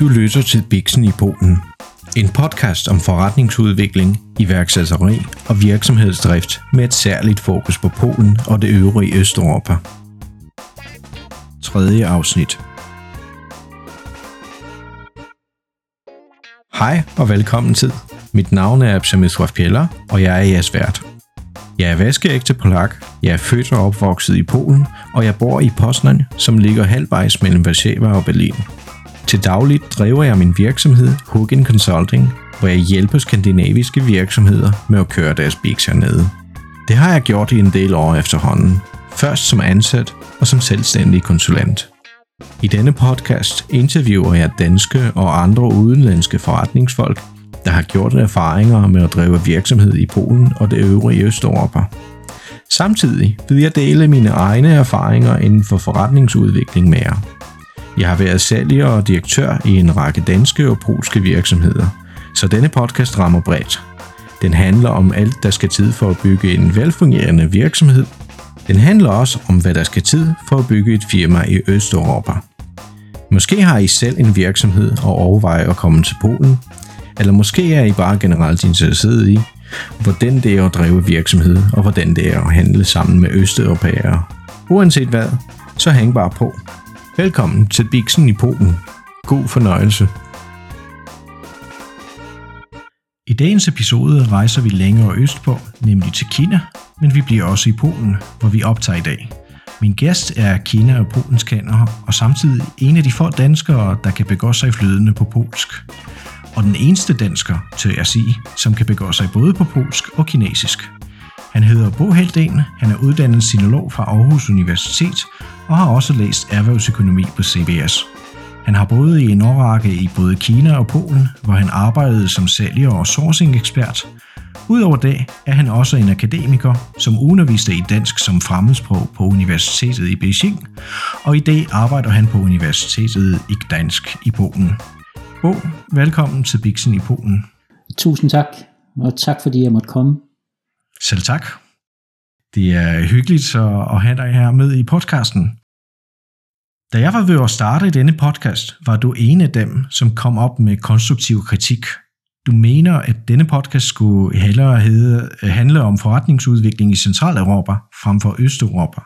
Du lytter til Bixen i Polen. En podcast om forretningsudvikling, iværksætteri og virksomhedsdrift med et særligt fokus på Polen og det øvrige Østeuropa. Tredje afsnit. Hej og velkommen til. Mit navn er Absamit Pjeller, og jeg er jeres vært. Jeg er vaskeægte polak, jeg er født og opvokset i Polen, og jeg bor i Poznan, som ligger halvvejs mellem Warszawa og Berlin. Til dagligt driver jeg min virksomhed Hugin Consulting, hvor jeg hjælper skandinaviske virksomheder med at køre deres biks hernede. Det har jeg gjort i en del år efterhånden. Først som ansat og som selvstændig konsulent. I denne podcast interviewer jeg danske og andre udenlandske forretningsfolk, der har gjort erfaringer med at drive virksomhed i Polen og det øvrige Østeuropa. Samtidig vil jeg dele mine egne erfaringer inden for forretningsudvikling med jer. Jeg har været sælger og direktør i en række danske og polske virksomheder, så denne podcast rammer bredt. Den handler om alt, der skal tid for at bygge en velfungerende virksomhed. Den handler også om, hvad der skal tid for at bygge et firma i Østeuropa. Måske har I selv en virksomhed og overvejer at komme til Polen, eller måske er I bare generelt interesseret i, hvordan det er at drive virksomhed, og hvordan det er at handle sammen med østeuropæere. Uanset hvad, så hæng bare på. Velkommen til Bixen i Polen. God fornøjelse. I dagens episode rejser vi længere østpå, nemlig til Kina, men vi bliver også i Polen, hvor vi optager i dag. Min gæst er Kina og Polens kender, og samtidig en af de få danskere, der kan begå sig flydende på polsk. Og den eneste dansker, til at sige, som kan begå sig både på polsk og kinesisk. Han hedder Bo Heldén, han er uddannet sinolog fra Aarhus Universitet og har også læst erhvervsøkonomi på CBS. Han har boet i en årrække i både Kina og Polen, hvor han arbejdede som sælger og sourcing-ekspert. Udover det er han også en akademiker, som underviste i dansk som fremmedsprog på Universitetet i Beijing, og i dag arbejder han på Universitetet i Gdansk i Polen. Bo, velkommen til Bixen i Polen. Tusind tak, og tak fordi jeg måtte komme. Selv tak. Det er hyggeligt at have dig her med i podcasten. Da jeg var ved at starte denne podcast, var du en af dem, som kom op med konstruktiv kritik. Du mener, at denne podcast skulle hellere hedde, handle om forretningsudvikling i Centraleuropa frem for Østeuropa,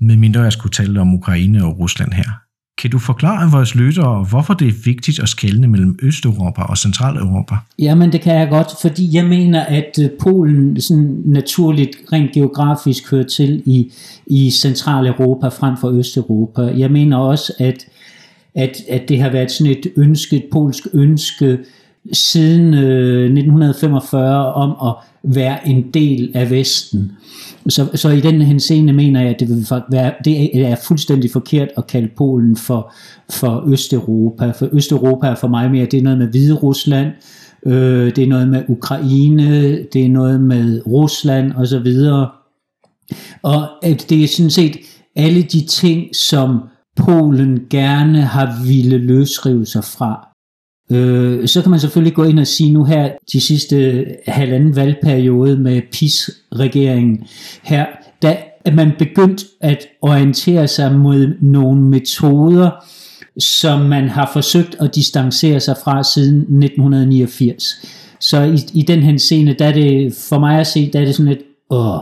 medmindre jeg skulle tale om Ukraine og Rusland her. Kan du forklare vores lyttere, hvorfor det er vigtigt at skelne mellem Østeuropa og Centraleuropa? Jamen det kan jeg godt, fordi jeg mener, at øh, Polen sådan naturligt rent geografisk hører til i, i Centraleuropa frem for Østeuropa. Jeg mener også, at, at, at det har været sådan et ønske, et polsk ønske, siden øh, 1945 om at være en del af Vesten. Så, så i den henseende mener jeg, at det, vil være, det er fuldstændig forkert at kalde Polen for, for Østeuropa. For Østeuropa er for mig mere, det er noget med Hvide Rusland, øh, det er noget med Ukraine, det er noget med Rusland osv. Og at det er sådan set alle de ting, som Polen gerne har ville løsrive sig fra. Øh, så kan man selvfølgelig gå ind og sige nu her de sidste halvanden valgperiode med PIS-regeringen her, der er man begyndt at orientere sig mod nogle metoder, som man har forsøgt at distancere sig fra siden 1989. Så i, i den henseende, der er det for mig at se, der er det sådan et, åh,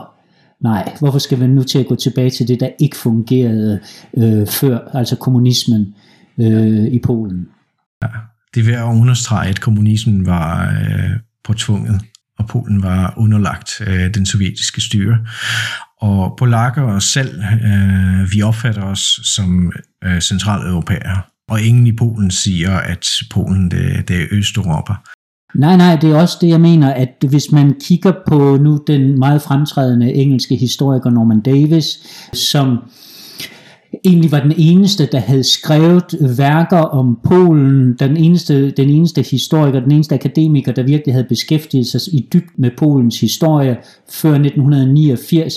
nej, hvorfor skal vi nu til at gå tilbage til det, der ikke fungerede øh, før, altså kommunismen øh, i Polen? Ja det er værd at understrege, at kommunismen var øh, påtvunget, og Polen var underlagt øh, den sovjetiske styre. Og polakker og selv, øh, vi opfatter os som øh, centraleuropæere. Og ingen i Polen siger, at Polen det, det er Østeuropa. Nej, nej, det er også det, jeg mener, at hvis man kigger på nu den meget fremtrædende engelske historiker Norman Davis, som egentlig var den eneste, der havde skrevet værker om Polen, den eneste, den eneste historiker, den eneste akademiker, der virkelig havde beskæftiget sig i dybt med Polens historie før 1989,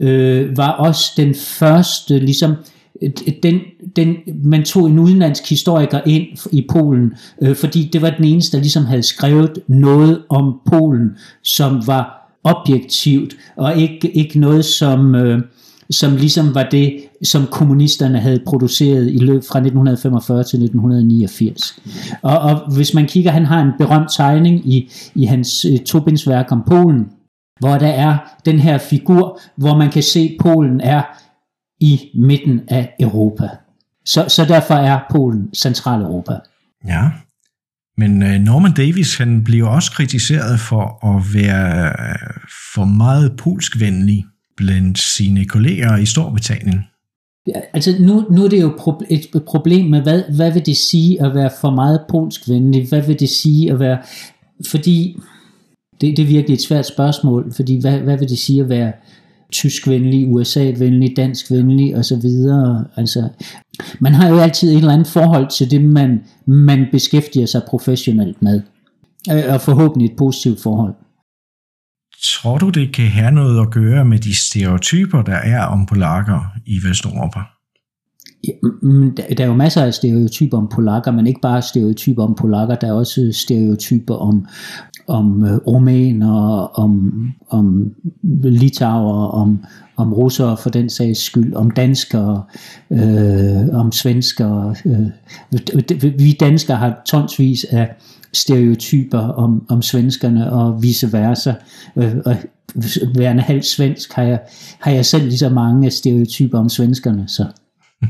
øh, var også den første, ligesom, øh, den, den, man tog en udenlandsk historiker ind i Polen, øh, fordi det var den eneste, der ligesom havde skrevet noget om Polen, som var objektivt, og ikke, ikke noget, som, øh, som ligesom var det, som kommunisterne havde produceret i løb fra 1945 til 1989. Og, og hvis man kigger, han har en berømt tegning i, i hans øh, tobindsværk om Polen, hvor der er den her figur, hvor man kan se, at Polen er i midten af Europa. Så, så derfor er Polen Centraleuropa. Ja, men øh, Norman Davis han bliver også kritiseret for at være øh, for meget polskvenlig blandt sine kolleger i Storbritannien. Ja, altså nu, nu er det jo et problem med, hvad, hvad vil det sige at være for meget polsk venlig? Hvad vil det sige at være... Fordi det, det er virkelig et svært spørgsmål, fordi hvad, hvad vil det sige at være tyskvenlig, USA-venlig, dansk-venlig osv. Altså, man har jo altid et eller andet forhold til det, man, man beskæftiger sig professionelt med. Øh, og forhåbentlig et positivt forhold. Tror du, det kan have noget at gøre med de stereotyper, der er om polakker i Vesteuropa? Ja, der er jo masser af stereotyper om polakker, men ikke bare stereotyper om polakker, der er også stereotyper om, om øh, rumæner, om, om litauer, om, om russere for den sags skyld, om danskere, øh, om svenskere. Øh. Vi danskere har tonsvis af stereotyper om, om svenskerne og vice versa. Øh, og værende halvt svensk har jeg, har jeg selv lige så mange stereotyper om svenskerne. Så.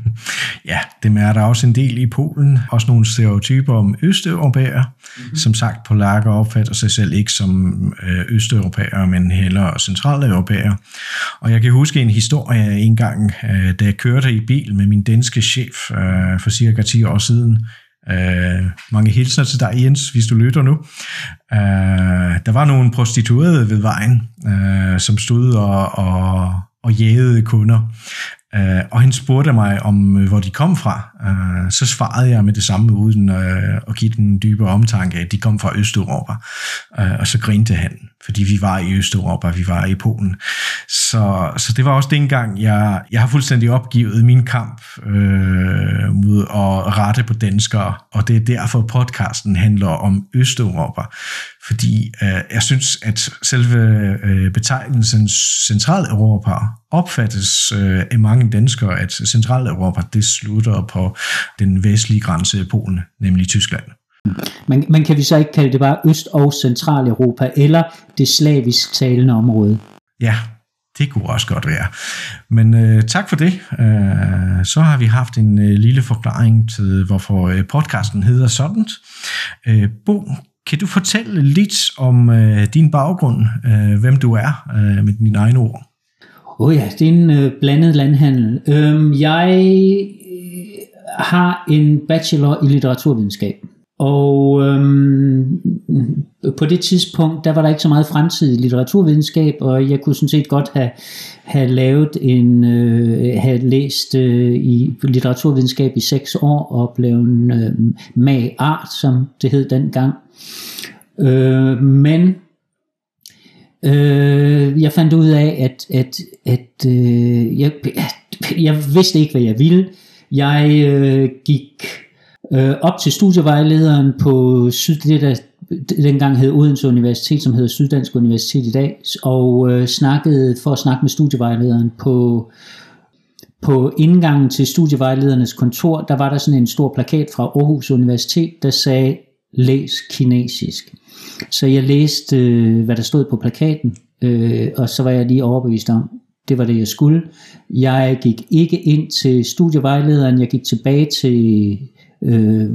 Ja, det er der også en del i Polen. Også nogle stereotyper om østeuropæere. Mm-hmm. Som sagt, polakker opfatter sig selv ikke som øh, østeuropæere, men heller centraleuropæere. Og jeg kan huske en historie en gang, øh, da jeg kørte i bil med min danske chef øh, for cirka 10 år siden. Øh, mange hilsner til dig, Jens, hvis du lytter nu. Øh, der var nogle prostituerede ved vejen, øh, som stod og, og og jægede kunder. Uh, og han spurgte mig om, uh, hvor de kom fra. Uh, så svarede jeg med det samme, uden uh, at give den dybere omtanke, at de kom fra Østeuropa. Uh, og så grinte han, fordi vi var i Østeuropa, vi var i Polen. Så, så det var også dengang, jeg, jeg har fuldstændig opgivet min kamp uh, mod at rette på danskere, og det er derfor podcasten handler om Østeuropa. Fordi uh, jeg synes, at selve uh, betegnelsen Centraleuropa opfattes øh, af mange danskere, at Centraleuropa det slutter på den vestlige grænse af Polen, nemlig Tyskland. Men, men kan vi så ikke kalde det bare Øst- og Centraleuropa, eller det slavisk talende område? Ja, det kunne også godt være. Men øh, tak for det. Øh, så har vi haft en øh, lille forklaring til, hvorfor øh, podcasten hedder sådan. Øh, Bo, kan du fortælle lidt om øh, din baggrund, øh, hvem du er, øh, med dine egne ord? Åh oh ja, det er en øh, blandet landhandel. Øhm, jeg øh, har en bachelor i litteraturvidenskab. Og øhm, på det tidspunkt, der var der ikke så meget fremtid i litteraturvidenskab, og jeg kunne sådan set godt have, have lavet en, øh, have læst øh, i litteraturvidenskab i seks år, og blevet øh, mag art, som det hed dengang. Øh, men Øh, jeg fandt ud af, at, at, at øh, jeg, jeg vidste ikke, hvad jeg ville. Jeg øh, gik øh, op til studievejlederen på Syd, det der dengang hed Odense Universitet, som hedder Syddansk Universitet i dag, og øh, snakkede for at snakke med studievejlederen på på indgangen til studievejledernes kontor, der var der sådan en stor plakat fra Aarhus Universitet, der sagde, læs kinesisk. Så jeg læste, øh, hvad der stod på plakaten, øh, og så var jeg lige overbevist om, det var det, jeg skulle. Jeg gik ikke ind til studievejlederen, jeg gik tilbage til øh,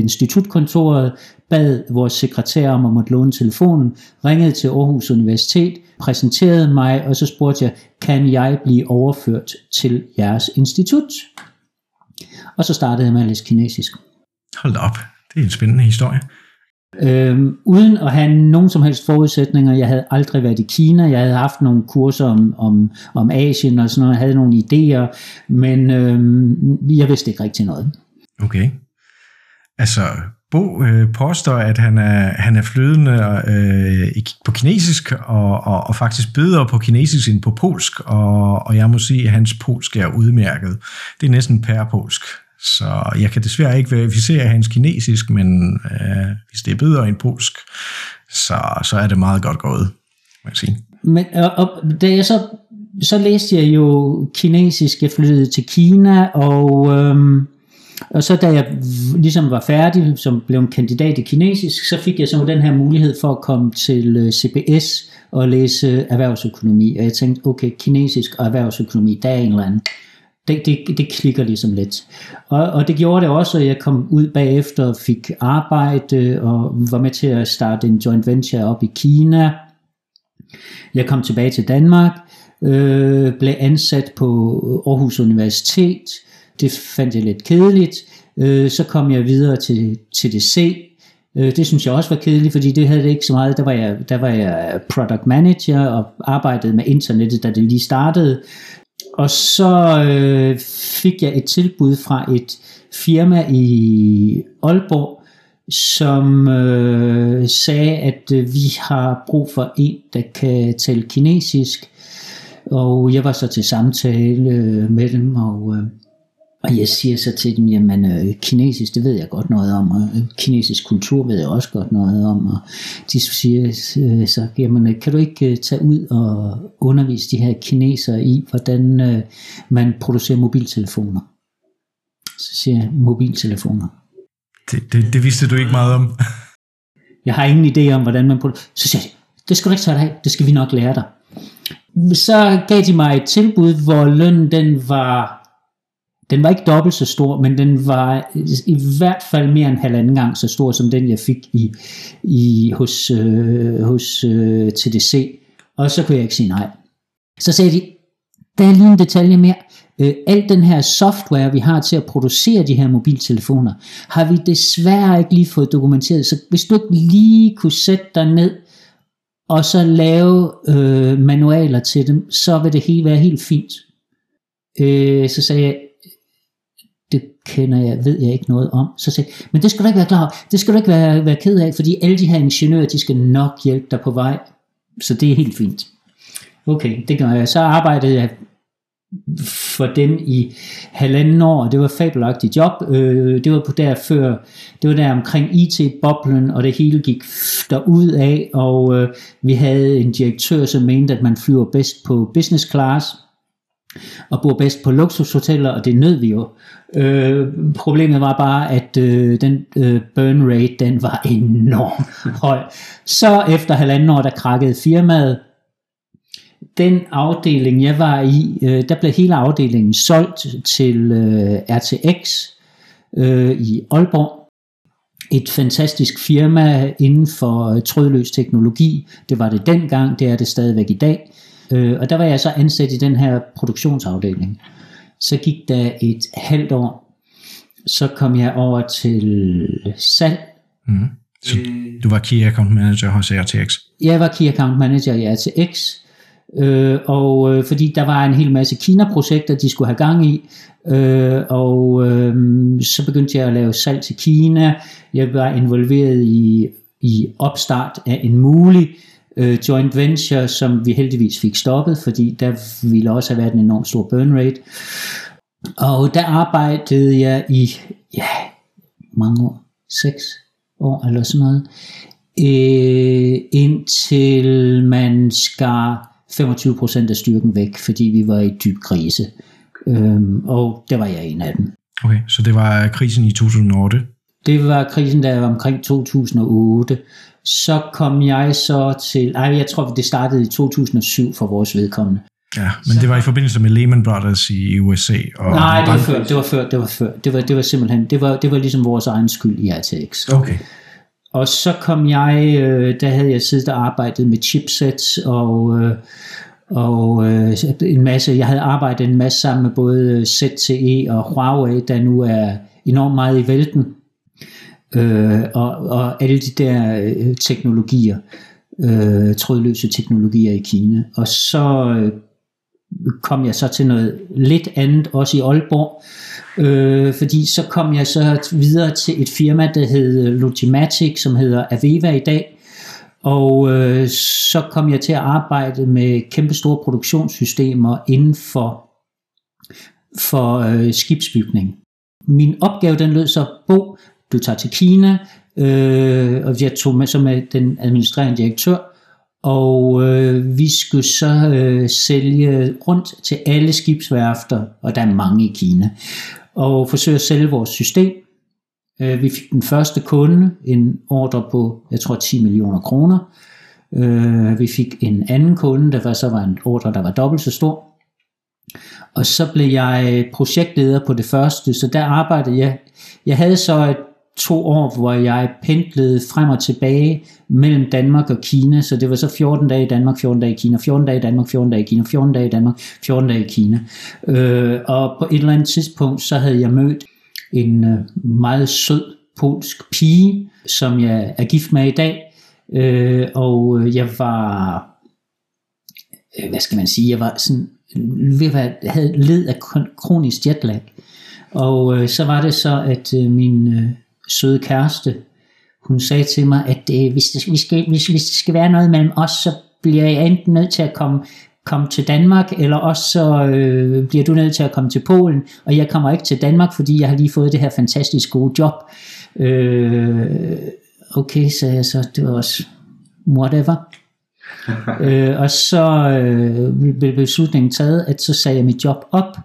institutkontoret, bad vores sekretær om at måtte låne telefonen, ringede til Aarhus Universitet, præsenterede mig, og så spurgte jeg, kan jeg blive overført til jeres institut? Og så startede jeg med at læse kinesisk. Hold op, det er en spændende historie. Øhm, uden at have nogen som helst forudsætninger. Jeg havde aldrig været i Kina. Jeg havde haft nogle kurser om, om, om Asien og sådan noget. Jeg havde nogle idéer, men øhm, jeg vidste ikke rigtig noget. Okay. Altså, Bo øh, påstår, at han er, han er flydende øh, på kinesisk, og, og, og faktisk bedre på kinesisk end på polsk, og, og jeg må sige, at hans polsk er udmærket. Det er næsten pærpolsk. Så jeg kan desværre ikke verificere hans kinesisk, men øh, hvis det er bedre end polsk, så, så er det meget godt gået. må jeg sige. Men, og, og da jeg så, så læste jeg jo kinesisk, jeg flyttede til Kina, og, øhm, og så da jeg ligesom var færdig, som blev en kandidat i kinesisk, så fik jeg så den her mulighed for at komme til øh, CBS og læse erhvervsøkonomi. Og jeg tænkte, okay, kinesisk og erhvervsøkonomi, der er en eller anden det, det, det klikker ligesom lidt. Og, og det gjorde det også, at jeg kom ud bagefter og fik arbejde og var med til at starte en joint venture op i Kina. Jeg kom tilbage til Danmark, øh, blev ansat på Aarhus Universitet. Det fandt jeg lidt kedeligt. Øh, så kom jeg videre til TDC. Øh, det synes jeg også var kedeligt, fordi det havde det ikke så meget. Der var jeg, der var jeg product manager og arbejdede med internettet, da det lige startede. Og så øh, fik jeg et tilbud fra et firma i Aalborg, som øh, sagde, at øh, vi har brug for en, der kan tale kinesisk. Og jeg var så til samtale øh, med dem, og øh, og jeg siger så til dem, jamen øh, kinesisk, det ved jeg godt noget om, og øh, kinesisk kultur ved jeg også godt noget om, og de siger øh, så, jamen øh, kan du ikke øh, tage ud og undervise de her kinesere i, hvordan øh, man producerer mobiltelefoner? Så siger jeg, mobiltelefoner. Det, det, det vidste du ikke meget om. jeg har ingen idé om, hvordan man producerer. Så siger jeg, det skal du ikke tage dig af, det skal vi nok lære dig. Så gav de mig et tilbud, hvor lønnen den var den var ikke dobbelt så stor, men den var i hvert fald mere end halvanden gang så stor, som den jeg fik i, i hos, øh, hos øh, TDC. Og så kunne jeg ikke sige nej. Så sagde de, der er lige en detalje mere. Øh, al den her software, vi har til at producere de her mobiltelefoner, har vi desværre ikke lige fået dokumenteret. Så hvis du ikke lige kunne sætte dig ned og så lave øh, manualer til dem, så vil det hele være helt fint. Øh, så sagde jeg, det kender jeg, ved jeg ikke noget om. Så sagde men det skal du ikke være klar over. Det skal du ikke være, være ked af, fordi alle de her ingeniører, de skal nok hjælpe dig på vej. Så det er helt fint. Okay, det gør jeg. Så arbejdede jeg for dem i halvanden år, det var et fabelagtigt job. Øh, det var på der før, det var der omkring IT-boblen, og det hele gik derud af, og øh, vi havde en direktør, som mente, at man flyver bedst på business class, og bor bedst på luksushoteller, og det nød vi jo. Øh, problemet var bare, at øh, den øh, burn rate, den var enormt høj. Så efter halvanden år, der krakkede firmaet. Den afdeling, jeg var i, øh, der blev hele afdelingen solgt til øh, RTX øh, i Aalborg. Et fantastisk firma inden for øh, trådløs teknologi. Det var det dengang, det er det stadigvæk i dag. Øh, og der var jeg så ansat i den her produktionsafdeling. Så gik der et halvt år, så kom jeg over til salg. Mm. Så du var Key Account Manager hos RTX? Jeg var Key Account Manager i RTX, øh, og øh, fordi der var en hel masse Kina-projekter, de skulle have gang i, øh, og øh, så begyndte jeg at lave salg til Kina. Jeg var involveret i, i opstart af en mulig øh, Øh, joint venture, som vi heldigvis fik stoppet, fordi der ville også have været en enorm stor burn rate. Og der arbejdede jeg i, ja, mange år, seks år eller sådan noget, øh, indtil man skar 25% af styrken væk, fordi vi var i dyb krise. Øh, og der var jeg en af dem. Okay, så det var krisen i 2008? Det var krisen, der var omkring 2008. Så kom jeg så til, ej, jeg tror, det startede i 2007 for vores vedkommende. Ja, men det var i forbindelse med Lehman Brothers i USA. Og Nej, det var før, det var før, det var før. Det var, det var simpelthen, det var, det var ligesom vores egen skyld i RTX. Okay. Og så kom jeg, øh, der havde jeg siddet og arbejdet med chipsets og, øh, og øh, en masse, jeg havde arbejdet en masse sammen med både ZTE og Huawei, der nu er enormt meget i vælten. Øh, og, og alle de der øh, teknologier, øh, trådløse teknologier i Kina. Og så kom jeg så til noget lidt andet, også i Aalborg, øh, fordi så kom jeg så videre til et firma, der hed Logimatic, som hedder Aveva i dag, og øh, så kom jeg til at arbejde med kæmpe store produktionssystemer inden for, for øh, skibsbygning. Min opgave den lød så, Bo, du tager til Kina, øh, og jeg tog med, så med den administrerende direktør, og øh, vi skulle så øh, sælge rundt til alle skibsværfter, og der er mange i Kina, og forsøge at sælge vores system. Øh, vi fik den første kunde, en ordre på, jeg tror 10 millioner kroner. Øh, vi fik en anden kunde, der var så var en ordre, der var dobbelt så stor. Og så blev jeg projektleder på det første, så der arbejdede jeg. Jeg havde så et to år, hvor jeg pendlede frem og tilbage mellem Danmark og Kina, så det var så 14 dage i Danmark, 14 dage i Kina, 14 dage i Danmark, 14 dage i Kina, 14 dage i Danmark, 14 dage i Kina. Øh, og på et eller andet tidspunkt, så havde jeg mødt en øh, meget sød polsk pige, som jeg er gift med i dag, øh, og øh, jeg var, øh, hvad skal man sige, jeg var sådan, ved at jeg havde led af kronisk jetlag, og øh, så var det så, at øh, min øh, søde kæreste, hun sagde til mig, at øh, hvis, det, vi skal, hvis, hvis det skal være noget mellem os, så bliver jeg enten nødt til at komme, komme til Danmark, eller også så øh, bliver du nødt til at komme til Polen, og jeg kommer ikke til Danmark, fordi jeg har lige fået det her fantastisk gode job. Øh, okay, sagde jeg så, det var også whatever. øh, og så øh, blev beslutningen taget, at så sagde jeg mit job op,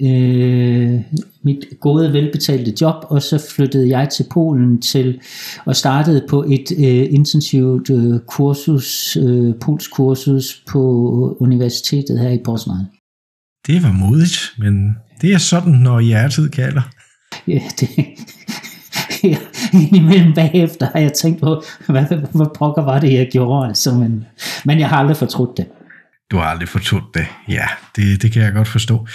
øh, mit gode, velbetalte job, og så flyttede jeg til Polen til og startede på et øh, intensivt øh, kursus, øh, polsk kursus på universitetet her i Poznan. Det var modigt, men det er sådan, når hjertet kalder. Ja, det, ja, indimellem bagefter har jeg tænkt på, hvad, hvad pokker var det, jeg gjorde, altså, men, men jeg har aldrig fortrudt det. Du har aldrig fortrudt det. Ja, det, det kan jeg godt forstå.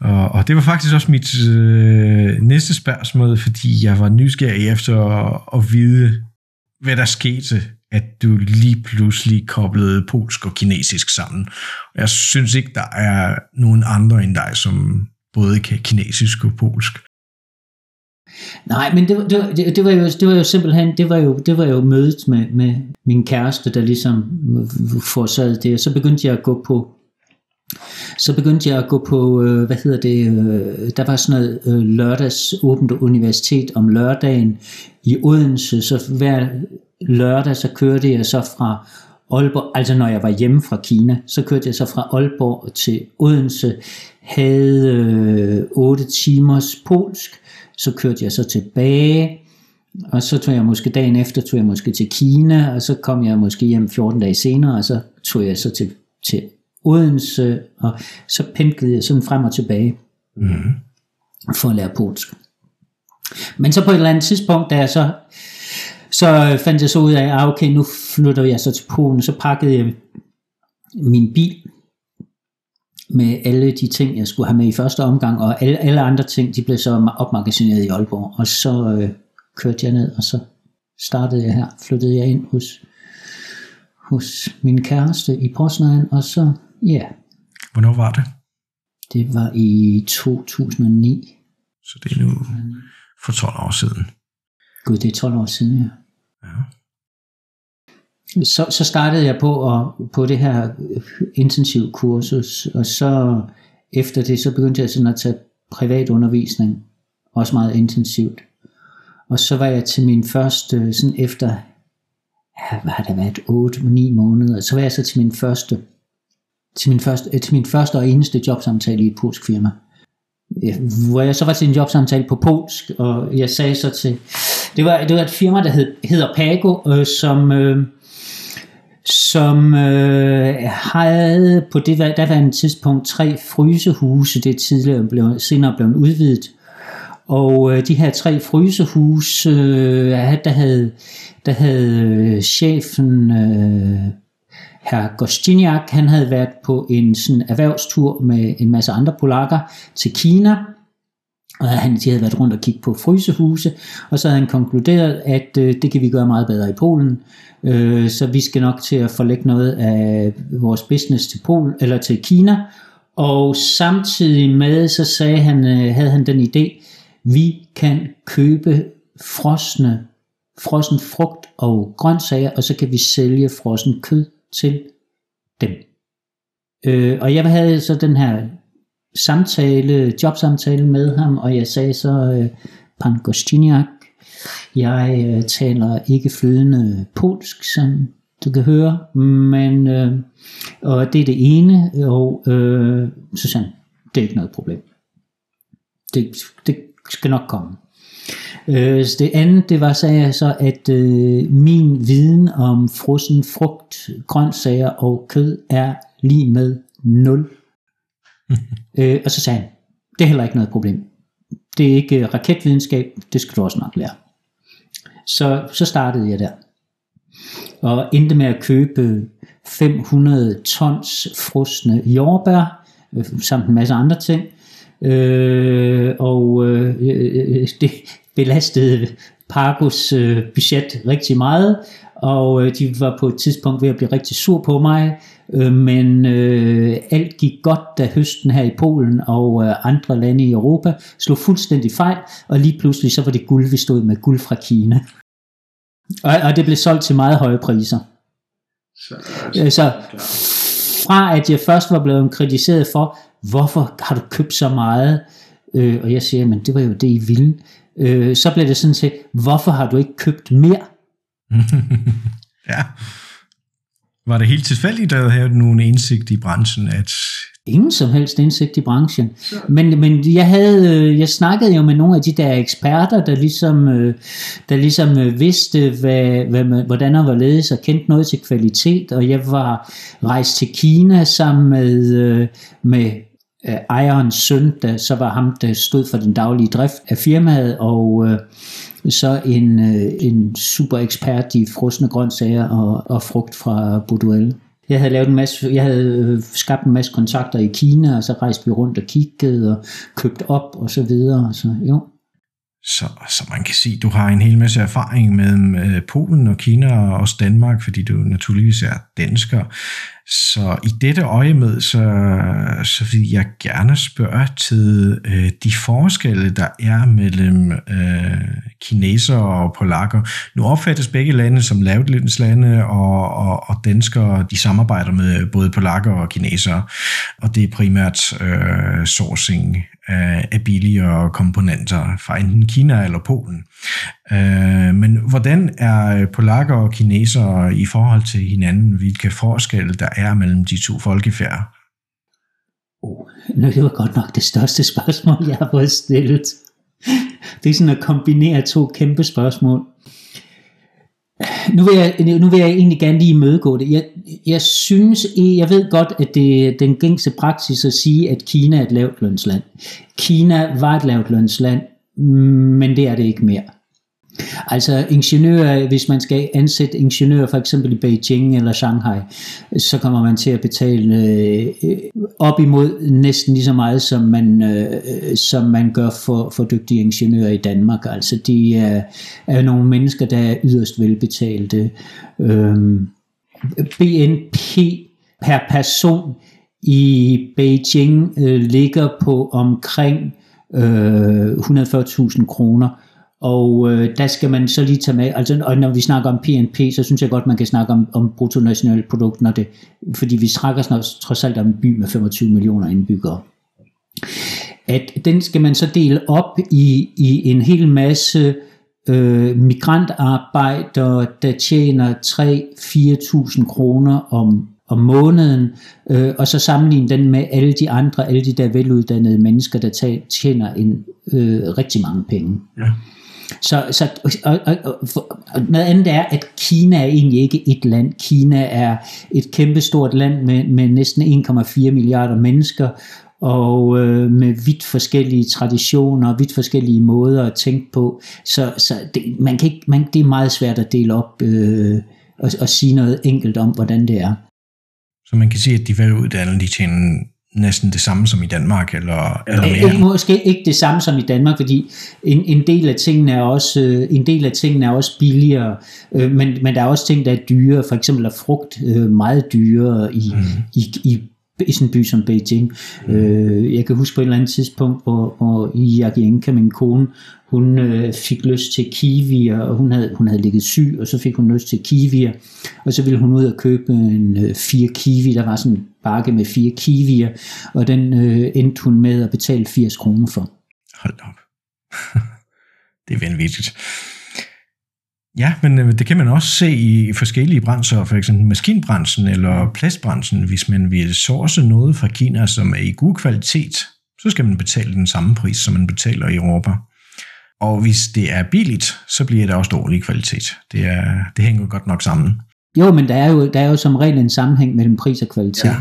Og, og det var faktisk også mit øh, næste spørgsmål, fordi jeg var nysgerrig efter at, at vide, hvad der skete, at du lige pludselig koblede polsk og kinesisk sammen. Jeg synes ikke, der er nogen andre end dig, som både kan kinesisk og polsk. Nej, men det, det, det, var jo, det var jo simpelthen, det var jo, det var jo mødet med, med min kæreste, der ligesom forsagede det, og så begyndte jeg at gå på, så begyndte jeg at gå på, øh, hvad hedder det, øh, der var sådan noget øh, lørdags åbent universitet om lørdagen i Odense, så hver lørdag, så kørte jeg så fra Aalborg, altså når jeg var hjemme fra Kina, så kørte jeg så fra Aalborg til Odense, havde øh, 8 timers polsk, så kørte jeg så tilbage, og så tog jeg måske dagen efter, tog jeg måske til Kina, og så kom jeg måske hjem 14 dage senere, og så tog jeg så til, til Odense, og så pendlede jeg sådan frem og tilbage, mm. for at lære polsk. Men så på et eller andet tidspunkt, da jeg så, så fandt jeg så ud af, at ah, okay, nu flytter jeg så til Polen, så pakkede jeg min bil, med alle de ting, jeg skulle have med i første omgang, og alle, alle andre ting, de blev så opmagasineret i Aalborg. Og så øh, kørte jeg ned, og så startede jeg her, flyttede jeg ind hos, hos min kæreste i Poznan, og så, ja. Yeah. Hvornår var det? Det var i 2009. Så det er nu for 12 år siden. Gud, det er 12 år siden, ja. Ja så, så startede jeg på, at, på det her intensiv kursus, og så efter det, så begyndte jeg sådan at tage privatundervisning, også meget intensivt. Og så var jeg til min første, sådan efter, ja, hvad har det været, 8-9 måneder, så var jeg så til min første, til min første, øh, til min første og eneste jobsamtale i et polsk firma. Ja, hvor jeg så var til en jobsamtale på polsk, og jeg sagde så til, det var, det var et firma, der hed, hedder Pago, øh, som, øh, som øh, havde på det daværende tidspunkt tre frysehuse, det tidligere blev, senere blev udvidet. Og øh, de her tre frysehuse, øh, der havde, der havde øh, chefen, øh, herr Gostiniak, han havde været på en sådan erhvervstur med en masse andre polakker til Kina, og han, de havde været rundt og kigge på frysehuse, og så havde han konkluderet, at øh, det kan vi gøre meget bedre i Polen, øh, så vi skal nok til at forlægge noget af vores business til Polen eller til Kina, og samtidig med, så sagde han, øh, havde han den idé, vi kan købe frosne, frossen frugt og grøntsager, og så kan vi sælge frossen kød til dem. Øh, og jeg havde så den her samtale, jobsamtale med ham, og jeg sagde så, øh, Pan Gostiniak, jeg øh, taler ikke flydende polsk, som du kan høre, men øh, og det er det ene, og øh, så sagde han, det er ikke noget problem. Det, det skal nok komme. Øh, så det andet, det var, sagde jeg så, at øh, min viden om frossen frugt, grøntsager og kød er lige med 0. øh, og så sagde han, det er heller ikke noget problem. Det er ikke øh, raketvidenskab, det skal du også nok lære. Så, så startede jeg der. Og endte med at købe 500 tons frosne jordbær, øh, samt en masse andre ting. Øh, og øh, øh, øh det belastede Parkos øh, budget rigtig meget, og øh, de var på et tidspunkt ved at blive rigtig sur på mig, øh, men øh, alt gik godt, da høsten her i Polen og øh, andre lande i Europa slog fuldstændig fejl, og lige pludselig så var det guld, vi stod med guld fra Kina. Og, og det blev solgt til meget høje priser. Så, øh, så fra at jeg først var blevet kritiseret for, hvorfor har du købt så meget, øh, og jeg siger, men det var jo det, I ville, øh, så blev det sådan set, hvorfor har du ikke købt mere? ja. Var det helt tilfældigt, at havde nogen indsigt i branchen, at ingen som helst indsigt i branchen. Men, men jeg havde, øh, jeg snakkede jo med nogle af de der eksperter, der ligesom, øh, der ligesom øh, vidste, hvad, hvad, hvordan og hvorledes og kendte noget til kvalitet, og jeg var rejst til Kina sammen med, med ejerens søn, der så var ham, der stod for den daglige drift af firmaet, og så en, øh, en super ekspert i frosne grøntsager og, og frugt fra Bordeaux. Jeg havde lavet en masse, jeg havde øh, skabt en masse kontakter i Kina, og så rejste vi rundt og kiggede og købt op og så videre. Så jo. Så, så man kan sige, du har en hel masse erfaring med Polen og Kina og også Danmark, fordi du naturligvis er dansker. Så i dette øje med, så, så vil jeg gerne spørge til øh, de forskelle, der er mellem øh, kineser og polakker. Nu opfattes begge lande som lavtlønslande, og, og, og danskere de samarbejder med både polakker og kinesere, og det er primært øh, sourcing af, af billigere komponenter fra enten Kina eller Polen. Øh, men hvordan er øh, polakker og kinesere i forhold til hinanden? Hvilke forskelle der er mellem de to folkefærd? Oh, nu det var godt nok det største spørgsmål, jeg har fået stillet. Det er sådan at kombinere to kæmpe spørgsmål. Nu vil jeg, nu vil jeg egentlig gerne lige mødegå det. Jeg, jeg synes, jeg ved godt, at det er den gængse praksis at sige, at Kina er et lavt lønsland. Kina var et lavt lønsland, men det er det ikke mere. Altså ingeniører, hvis man skal ansætte ingeniører for eksempel i Beijing eller Shanghai, så kommer man til at betale øh, op imod næsten lige så meget, som man, øh, som man gør for, for dygtige ingeniører i Danmark. Altså de er, er nogle mennesker, der er yderst velbetalte. Øh, BNP per person i Beijing øh, ligger på omkring øh, 140.000 kroner og øh, der skal man så lige tage med, altså og når vi snakker om PNP, så synes jeg godt, man kan snakke om, om bruttonationalprodukt, når det, fordi vi snakker snart, trods alt om en by med 25 millioner indbyggere. At den skal man så dele op i, i en hel masse øh, migrantarbejdere, der tjener 3-4.000 kroner om, om måneden, øh, og så sammenligne den med alle de andre, alle de der veluddannede mennesker, der tjener en, øh, rigtig mange penge. Ja. Så, så og, og, og, og noget andet er, at Kina er egentlig ikke et land. Kina er et kæmpestort land med, med næsten 1,4 milliarder mennesker, og øh, med vidt forskellige traditioner og vidt forskellige måder at tænke på. Så, så det, man kan ikke, man, det er meget svært at dele op øh, og, og sige noget enkelt om, hvordan det er. Så man kan sige, at de veluddannede, de tjener næsten det samme som i Danmark, eller, eller mere? Ikke, måske ikke det samme som i Danmark, fordi en, en del af tingene er også øh, en del af tingene er også billigere, øh, men, men der er også ting, der er dyre, for eksempel er frugt øh, meget dyrere i, mm. i, i i sådan en by som Beijing. Mm. Øh, jeg kan huske på et eller andet tidspunkt, hvor, hvor Yagienka, min kone, hun øh, fik lyst til kiwier, og hun havde, hun havde ligget syg, og så fik hun lyst til kiwier, og så ville hun ud og købe en øh, fire kiwi, der var sådan en bakke med fire kiwier, og den øh, endte hun med at betale 80 kroner for. Hold op. det er vanvittigt. Ja, men øh, det kan man også se i forskellige brancher, for eksempel maskinbranchen eller plastbranchen. Hvis man vil source noget fra Kina, som er i god kvalitet, så skal man betale den samme pris, som man betaler i Europa. Og hvis det er billigt, så bliver det også dårlig kvalitet. Det, er, det hænger godt nok sammen. Jo, men der er jo, der er jo som regel en sammenhæng mellem pris og kvalitet. Ja,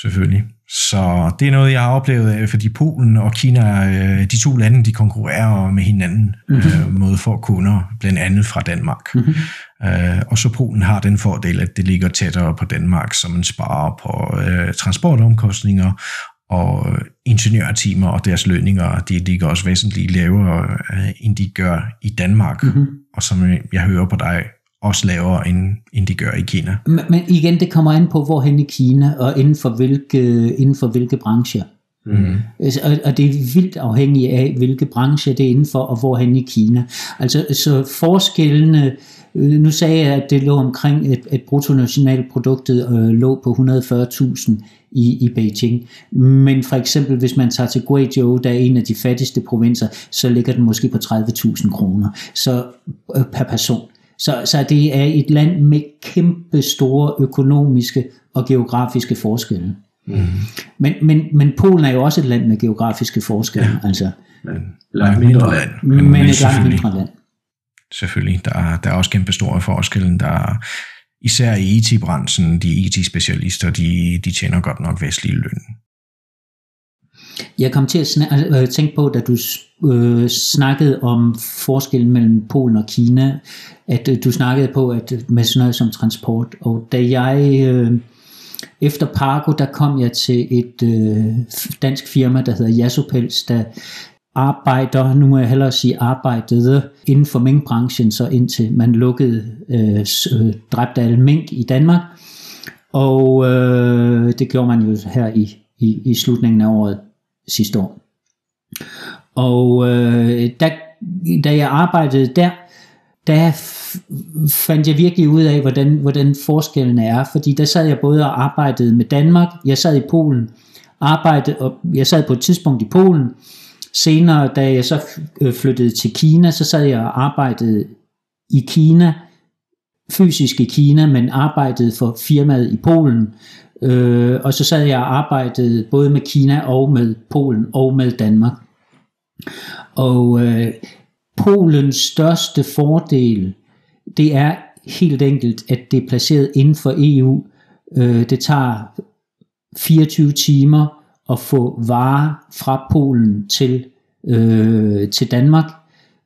selvfølgelig. Så det er noget, jeg har oplevet, øh, fordi Polen og Kina, øh, de to lande, de konkurrerer med hinanden mm-hmm. øh, mod for kunder, blandt andet fra Danmark. Mm-hmm. Øh, og så Polen har den fordel, at det ligger tættere på Danmark, så man sparer på øh, transportomkostninger, og ingeniørtimer og deres lønninger, de ligger også væsentligt lavere, end de gør i Danmark. Mm-hmm. Og som jeg hører på dig, også lavere, end, end de gør i Kina. Men, men igen, det kommer an på, hvor hen i Kina, og inden for hvilke, inden for hvilke brancher. Mm. Og, og det er vildt afhængigt af, hvilke brancher det er inden for, og hvor hen i Kina. Altså, så forskellene, øh, nu sagde jeg, at det lå omkring, et, et bruttonationalproduktet øh, lå på 140.000 i, i Beijing. Men for eksempel, hvis man tager til Guizhou, der er en af de fattigste provinser, så ligger den måske på 30.000 kroner så, øh, per person. Så, så det er et land med kæmpe store økonomiske og geografiske forskelle. Mm. Men, men, men Polen er jo også et land med geografiske forskelle. Ja. Altså, men langt mindre land. Men, men et langt mindre land. Selvfølgelig. Der er, der er også kæmpe store forskelle. Der er, især i IT-branchen, de IT-specialister, de, de tjener godt nok vestlig løn. Jeg kom til at snak- altså, øh, tænke på, da du øh, snakkede om forskellen mellem Polen og Kina, at øh, du snakkede på at øh, med sådan noget som transport. Og da jeg øh, efter Parko, der kom jeg til et øh, dansk firma, der hedder Jasopels, der arbejder, nu må jeg hellere sige arbejdede inden for minkbranchen, så indtil man lukkede, øh, øh, dræbte alle mink i Danmark. Og øh, det gjorde man jo her i, i, i slutningen af året sidste år. Og øh, da, da jeg arbejdede der, der fandt jeg virkelig ud af, hvordan, hvordan forskellen er, fordi der sad jeg både og arbejdede med Danmark, jeg sad i Polen, arbejdede, og jeg sad på et tidspunkt i Polen, senere da jeg så øh, flyttede til Kina, så sad jeg og arbejdede i Kina, fysisk i Kina, men arbejdede for firmaet i Polen, øh, og så sad jeg og arbejdede både med Kina og med Polen og med Danmark. Og øh, Polens største fordel, det er helt enkelt, at det er placeret inden for EU. Øh, det tager 24 timer at få varer fra Polen til, øh, til Danmark.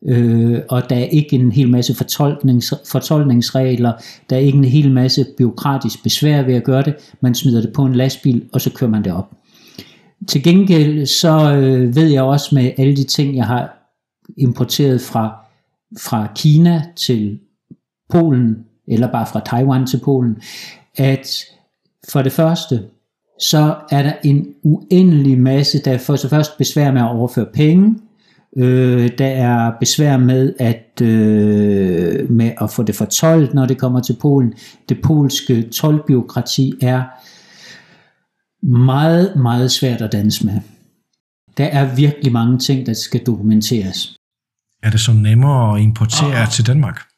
Øh, og der er ikke en hel masse fortolknings, fortolkningsregler, der er ikke en hel masse byråkratisk besvær ved at gøre det. Man smider det på en lastbil, og så kører man det op. Til gengæld så øh, ved jeg også med alle de ting, jeg har importeret fra, fra Kina til Polen, eller bare fra Taiwan til Polen, at for det første, så er der en uendelig masse, der for så først besvær med at overføre penge, øh, der er besvær med at, øh, med at få det fortolket, når det kommer til Polen. Det polske tolvbyråkrati er meget, meget svært at danse med. Der er virkelig mange ting, der skal dokumenteres. Er det så nemmere at importere oh. til Danmark?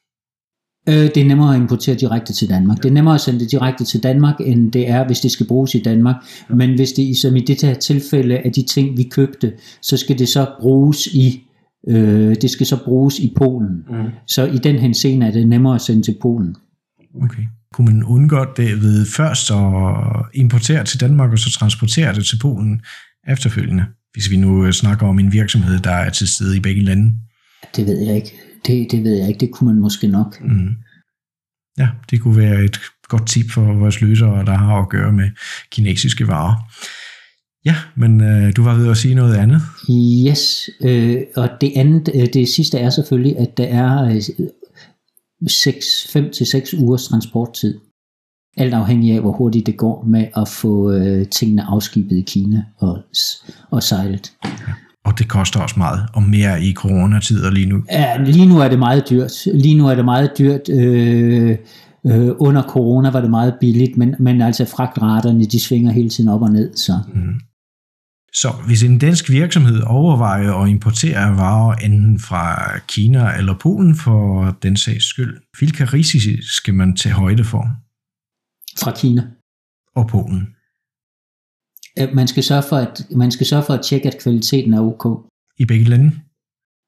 Øh, det er nemmere at importere direkte til Danmark. Det er nemmere at sende det direkte til Danmark, end det er, hvis det skal bruges i Danmark. Men hvis det som i det her tilfælde af de ting, vi købte, så skal det så bruges i øh, det skal så bruges i Polen. Mm. Så i den henseende er det nemmere at sende til Polen. Okay. Kunne man undgå det ved først at importere til Danmark, og så transportere det til Polen efterfølgende? Hvis vi nu snakker om en virksomhed, der er til stede i begge lande. Det ved jeg ikke. Det, det ved jeg ikke. Det kunne man måske nok. Mm. Ja, det kunne være et godt tip for vores løsere, der har at gøre med kinesiske varer. Ja, men øh, du var ved at sige noget andet. Yes, øh, og det andet, øh, det sidste er selvfølgelig, at der er øh, 5-6 ugers transporttid. Alt afhængig af, hvor hurtigt det går med at få øh, tingene afskibet i Kina og, og sejlet. Ja. Og det koster også meget, og mere i coronatider lige nu. Ja, lige nu er det meget dyrt. Lige nu er det meget dyrt. Øh, øh, under corona var det meget billigt, men, men altså fragtraterne, de svinger hele tiden op og ned. Så. Mm. Så hvis en dansk virksomhed overvejer at importere varer enten fra Kina eller Polen for den sags skyld, hvilke risici skal man tage højde for? Fra Kina. Og Polen. Man skal sørge for at, man skal sørge for at tjekke, at kvaliteten er ok. I begge lande?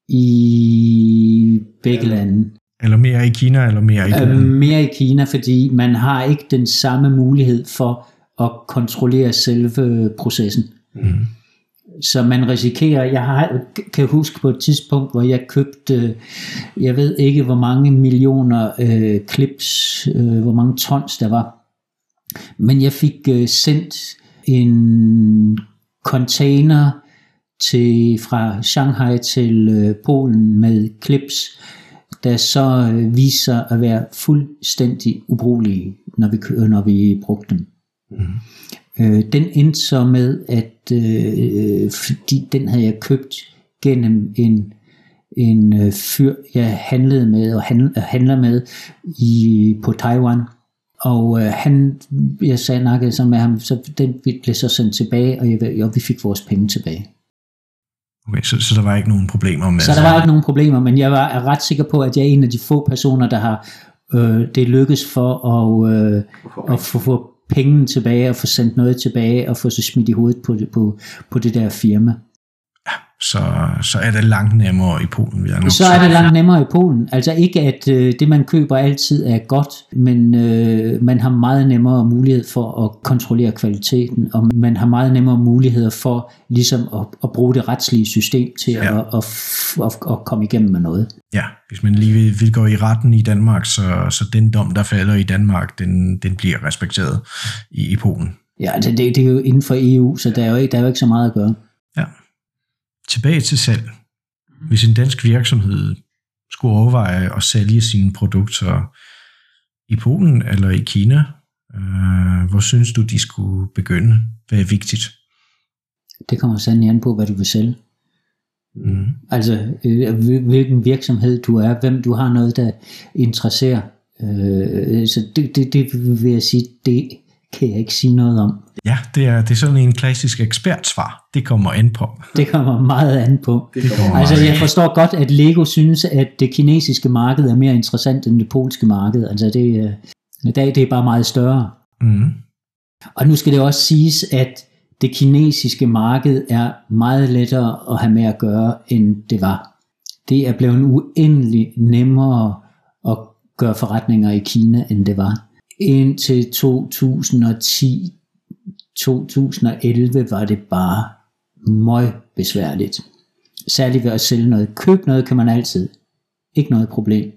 I begge ja. lande. Eller mere i Kina, eller mere i Polen? Øh, mere i Kina, fordi man har ikke den samme mulighed for at kontrollere selve processen. Mm. Så man risikerer, jeg har, kan huske på et tidspunkt, hvor jeg købte, jeg ved ikke hvor mange millioner øh, clips, øh, hvor mange tons der var, men jeg fik øh, sendt en container til, fra Shanghai til øh, Polen med clips, der så øh, viser at være fuldstændig ubrugelige, når vi, når vi brugte dem. Mm. Øh, den endte så med, at øh, fordi den havde jeg købt gennem en, en øh, fyr, jeg handlede med og handler med i, på Taiwan. Og øh, han, jeg sagde nakket så med ham, så den blev så sendt tilbage, og, jeg, og vi fik vores penge tilbage. Okay, så, så der var ikke nogen problemer med Så der var ikke nogen problemer, men jeg var ret sikker på, at jeg er en af de få personer, der har øh, det lykkes for at, øh, at få, få penge tilbage og få sendt noget tilbage og få sig smidt i hovedet på på, på det der firma. Så, så er det langt nemmere i Polen. Vi er så er det langt nemmere i Polen. Altså ikke at øh, det man køber altid er godt, men øh, man har meget nemmere mulighed for at kontrollere kvaliteten, og man har meget nemmere muligheder for ligesom at, at bruge det retslige system til ja. at, at, at, at komme igennem med noget. Ja, hvis man lige vil, vil gå i retten i Danmark, så, så den dom, der falder i Danmark, den, den bliver respekteret i, i Polen. Ja, altså det, det er jo inden for EU, så der er jo ikke, der er jo ikke så meget at gøre. Ja. Tilbage til salg. Hvis en dansk virksomhed skulle overveje at sælge sine produkter i Polen eller i Kina, øh, hvor synes du, de skulle begynde? Hvad er vigtigt? Det kommer sandelig an på, hvad du vil sælge. Mm. Altså, øh, hvilken virksomhed du er, hvem du har noget, der interesserer. Øh, så det, det, det vil jeg sige, det kan jeg ikke sige noget om. Ja, det er, det er sådan en klassisk ekspertsvar. Det kommer an på. Det kommer meget an på. Det altså, jeg forstår godt, at Lego synes, at det kinesiske marked er mere interessant end det polske marked. Altså, det, i dag det er bare meget større. Mm. Og nu skal det også siges, at det kinesiske marked er meget lettere at have med at gøre, end det var. Det er blevet uendelig nemmere at gøre forretninger i Kina, end det var. Indtil 2010 2011 var det bare møg besværligt. Særligt ved at sælge noget. Køb noget kan man altid. Ikke noget problem.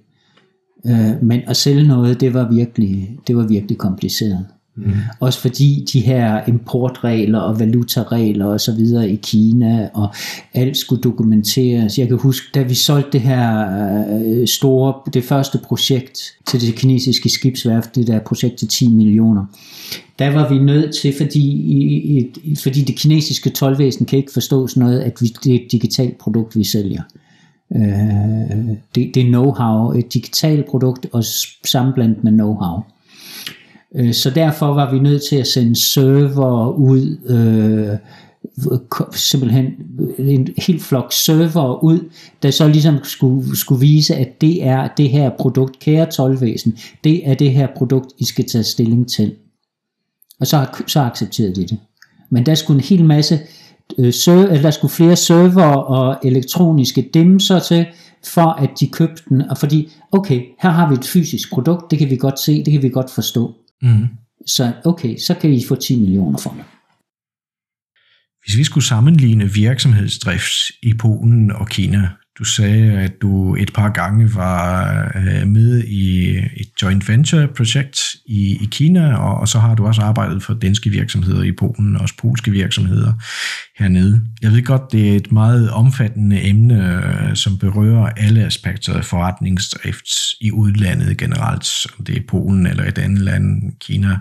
Øh, men at sælge noget, det var virkelig, det var virkelig kompliceret. Mm. Også fordi de her importregler og valutaregler og så videre i Kina, og alt skulle dokumenteres. Jeg kan huske, da vi solgte det her øh, store, det første projekt til det kinesiske skibsværft, det der projekt til 10 millioner, der var vi nødt til, fordi, fordi det kinesiske tolvvæsen kan ikke forstå sådan noget, at vi, det er et digitalt produkt, vi sælger. Øh, det, det er know-how, et digitalt produkt og sammenblandet med know-how. Øh, så derfor var vi nødt til at sende server ud, øh, simpelthen en helt flok server ud, der så ligesom skulle, skulle vise, at det er det her produkt, kære tolvvæsen, det er det her produkt, I skal tage stilling til. Og så, så accepterede de det. Men der skulle en hel masse, øh, server, eller der skulle flere server og elektroniske dimser til, for at de købte den, og fordi, okay, her har vi et fysisk produkt, det kan vi godt se, det kan vi godt forstå. Mm. Så okay, så kan I få 10 millioner for det. Hvis vi skulle sammenligne virksomhedsdrift i Polen og Kina, du sagde, at du et par gange var øh, med i et joint venture projekt i, i Kina, og, og så har du også arbejdet for danske virksomheder i Polen, og også polske virksomheder hernede. Jeg ved godt, det er et meget omfattende emne, øh, som berører alle aspekter af forretningsdrift i udlandet generelt, om det er Polen eller et andet land, Kina.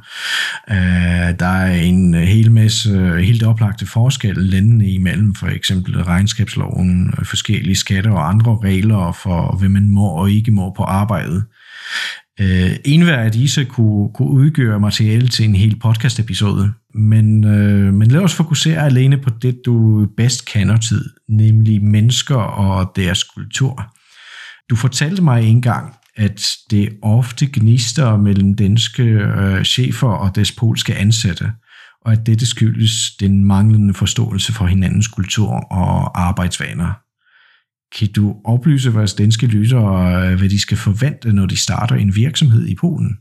Øh, der er en hel masse helt oplagte forskelle landene imellem, for eksempel regnskabsloven, øh, forskellige skatter og andre regler for, hvad man må og ikke må på arbejdet. Øh, en hver af disse kunne, kunne udgøre materiale til en hel podcast-episode, men, øh, men lad os fokusere alene på det, du bedst kender tid, nemlig mennesker og deres kultur. Du fortalte mig engang, at det ofte gnister mellem danske øh, chefer og deres polske ansatte, og at dette skyldes den manglende forståelse for hinandens kultur og arbejdsvaner. Kan du oplyse vores danske lyttere, øh, hvad de skal forvente, når de starter en virksomhed i Polen?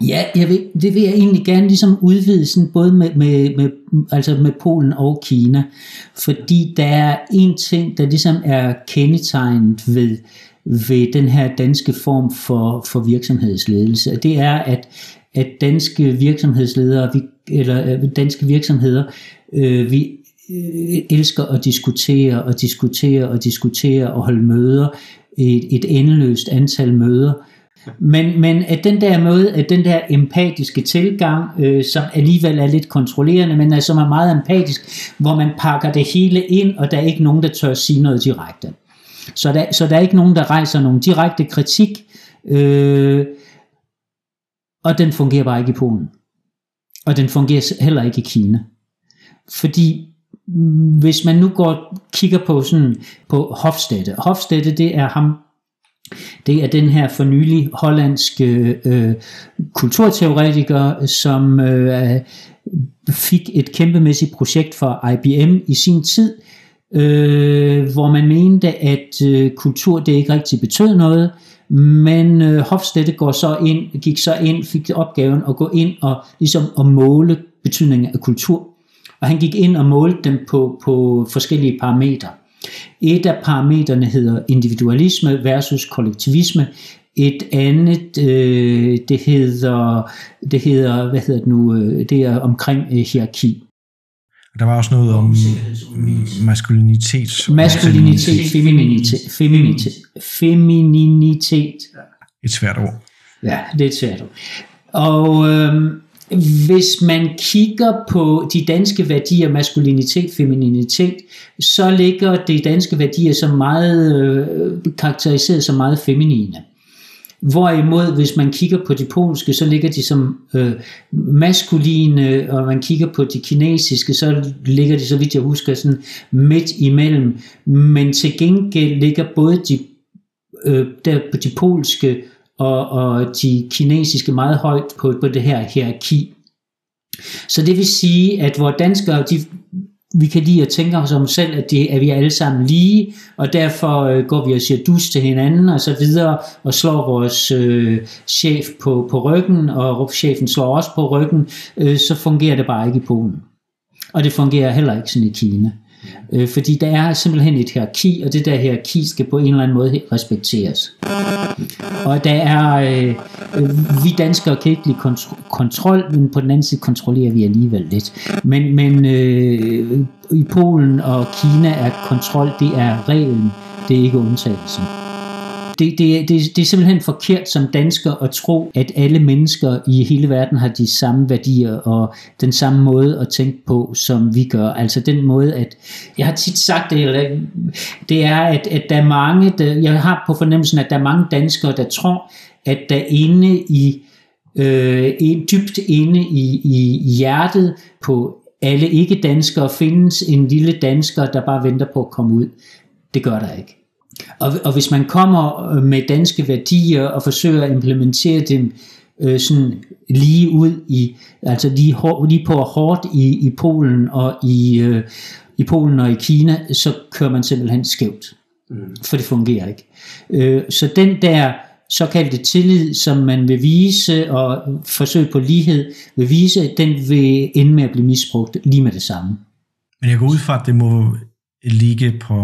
Ja, jeg vil, det vil jeg egentlig gerne ligesom udvide sådan både med, med, med, altså med Polen og Kina, fordi der er en ting, der ligesom er kendetegnet ved, ved den her danske form for, for virksomhedsledelse, og det er, at, at danske virksomhedsledere, vi, eller øh, danske virksomheder, øh, vi Øh, elsker at diskutere og diskutere og diskutere og holde møder, et, et endeløst antal møder, men, men at den der måde, at den der empatiske tilgang, øh, som alligevel er lidt kontrollerende, men som er meget empatisk, hvor man pakker det hele ind, og der er ikke nogen, der tør sige noget direkte. Så der, så der er ikke nogen, der rejser nogen direkte kritik, øh, og den fungerer bare ikke i Polen. Og den fungerer heller ikke i Kina. Fordi hvis man nu går kigger på sådan på Hofstede. Hofstede det er ham det er den her for nylig hollandske øh, kulturteoretiker, som øh, fik et kæmpemæssigt projekt for IBM i sin tid, øh, hvor man mente, at øh, kultur det ikke rigtig betød noget, men øh, Hofstede går så ind, gik så ind, fik opgaven at gå ind og ligesom at måle betydningen af kultur. Og han gik ind og målte dem på, på forskellige parametre. Et af parametrene hedder individualisme versus kollektivisme. Et andet, øh, det hedder, det hedder, hvad hedder det nu, øh, det er omkring øh, hierarki. Der var også noget om maskulinitet. Maskulinitet, femininitet, femininitet, femininitet. Et svært ord. Ja, det er et svært ord. Og øh, hvis man kigger på de danske værdier, maskulinitet, femininitet, så ligger de danske værdier som meget øh, karakteriseret som meget feminine. Hvorimod, hvis man kigger på de polske, så ligger de som øh, maskuline, og man kigger på de kinesiske, så ligger de, så vidt jeg husker, sådan midt imellem. Men til gengæld ligger både de, øh, der på de polske og, og de kinesiske meget højt på, på det her hierarki. Så det vil sige, at hvor danskere, de, vi kan lide at tænke os om selv, at, det, at vi er alle sammen lige, og derfor øh, går vi og siger dus til hinanden og så videre, og slår vores øh, chef på, på ryggen, og chefen slår os på ryggen, øh, så fungerer det bare ikke i Polen. Og det fungerer heller ikke sådan i Kina. Øh, fordi der er simpelthen et hierarki, og det der hierarki skal på en eller anden måde respekteres. Og der er, øh, øh, vi danskere kan ikke lide kontro- kontrol, men på den anden side kontrollerer vi alligevel lidt. Men, men øh, i Polen og Kina er kontrol, det er reglen, det er ikke undtagelsen. Det, det, det, det er simpelthen forkert som dansker at tro, at alle mennesker i hele verden har de samme værdier og den samme måde at tænke på, som vi gør. Altså den måde, at jeg har tit sagt det, eller, det er, at, at der er mange, der, jeg har på fornemmelsen, at der er mange danskere, der tror, at der inde i øh, dybt inde i, i hjertet på alle ikke-danskere findes en lille dansker, der bare venter på at komme ud. Det gør der ikke. Og, og hvis man kommer øh, med danske værdier og forsøger at implementere dem øh, sådan lige ud i, altså lige, hår, lige på hårdt i, i Polen og i, øh, i Polen og i Kina, så kører man simpelthen skævt. Mm. For det fungerer ikke. Øh, så den der såkaldte tillid, som man vil vise og forsøge på lighed vil vise, den vil ende med at blive misbrugt lige med det samme. Men jeg går ud fra, at det må ligge på,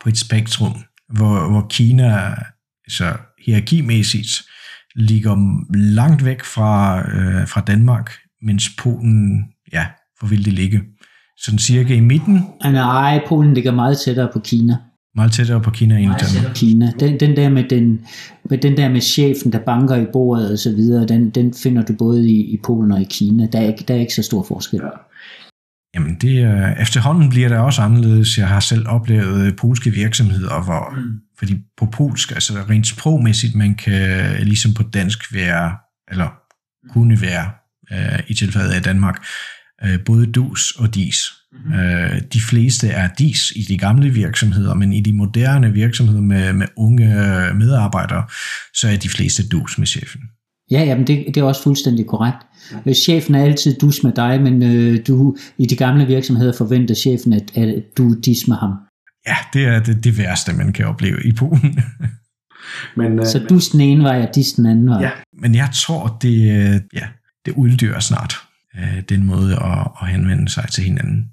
på et spektrum hvor, hvor Kina så hierarkimæssigt ligger langt væk fra, øh, fra Danmark, mens Polen, ja, hvor vil det ligge? Sådan cirka i midten? Nej, Polen ligger meget tættere på Kina. Meget tættere på Kina end Danmark. Kina. Den, den, der med den, med den der med chefen, der banker i bordet og så videre, den, den finder du både i, i Polen og i Kina. Der er, ikke, der er ikke så stor forskel. Ja. Jamen, det er, efterhånden bliver det også anderledes. Jeg har selv oplevet øh, polske virksomheder, hvor, mm. fordi på polsk, altså rent sprogmæssigt, man kan ligesom på dansk være, eller kunne være, øh, i tilfældet af Danmark, øh, både dus og dis. Mm-hmm. Øh, de fleste er dis i de gamle virksomheder, men i de moderne virksomheder med, med unge medarbejdere, så er de fleste dus med chefen. Ja, jamen det, det er også fuldstændig korrekt. Ja. Chefen er altid dus med dig, men øh, du i de gamle virksomheder forventer chefen, at, at du dis med ham. Ja, det er det, det værste, man kan opleve i Polen. men, øh, Så du den ene vej, og dis den anden vej. Ja, men jeg tror, det, øh, ja, det uddør snart, øh, den måde at, at henvende sig til hinanden.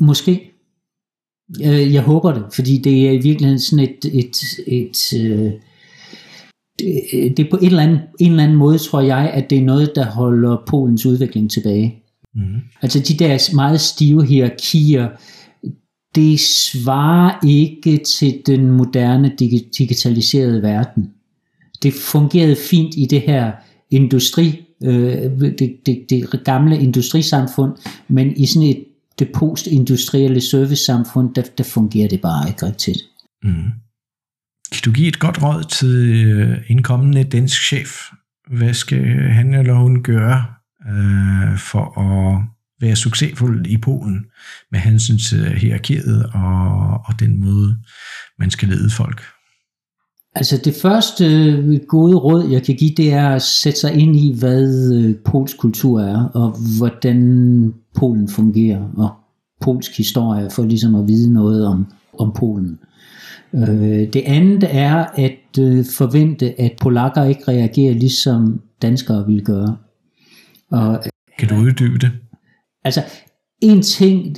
Måske. Jeg håber det, fordi det er i virkeligheden sådan et, et, et, et det, det på en eller, anden, en eller anden måde tror jeg, at det er noget, der holder Polens udvikling tilbage. Mm. Altså de der meget stive hierarkier, det svarer ikke til den moderne digitaliserede verden. Det fungerede fint i det her industri, øh, det, det, det gamle industrisamfund, men i sådan et det postindustrielle servicesamfund, der, der fungerer det bare ikke rigtigt. Mm. Kan du give et godt råd til indkommende en kommende dansk chef? Hvad skal han eller hun gøre øh, for at være succesfuld i Polen med hensyn til øh, hierarkiet og, og den måde, man skal lede folk? Altså det første øh, gode råd, jeg kan give, det er at sætte sig ind i, hvad polsk kultur er, og hvordan Polen fungerer, og polsk historie, for ligesom at vide noget om, om Polen. Øh, det andet er at øh, forvente, at polakker ikke reagerer ligesom danskere vil gøre. Og, kan du uddybe det? Altså, en ting,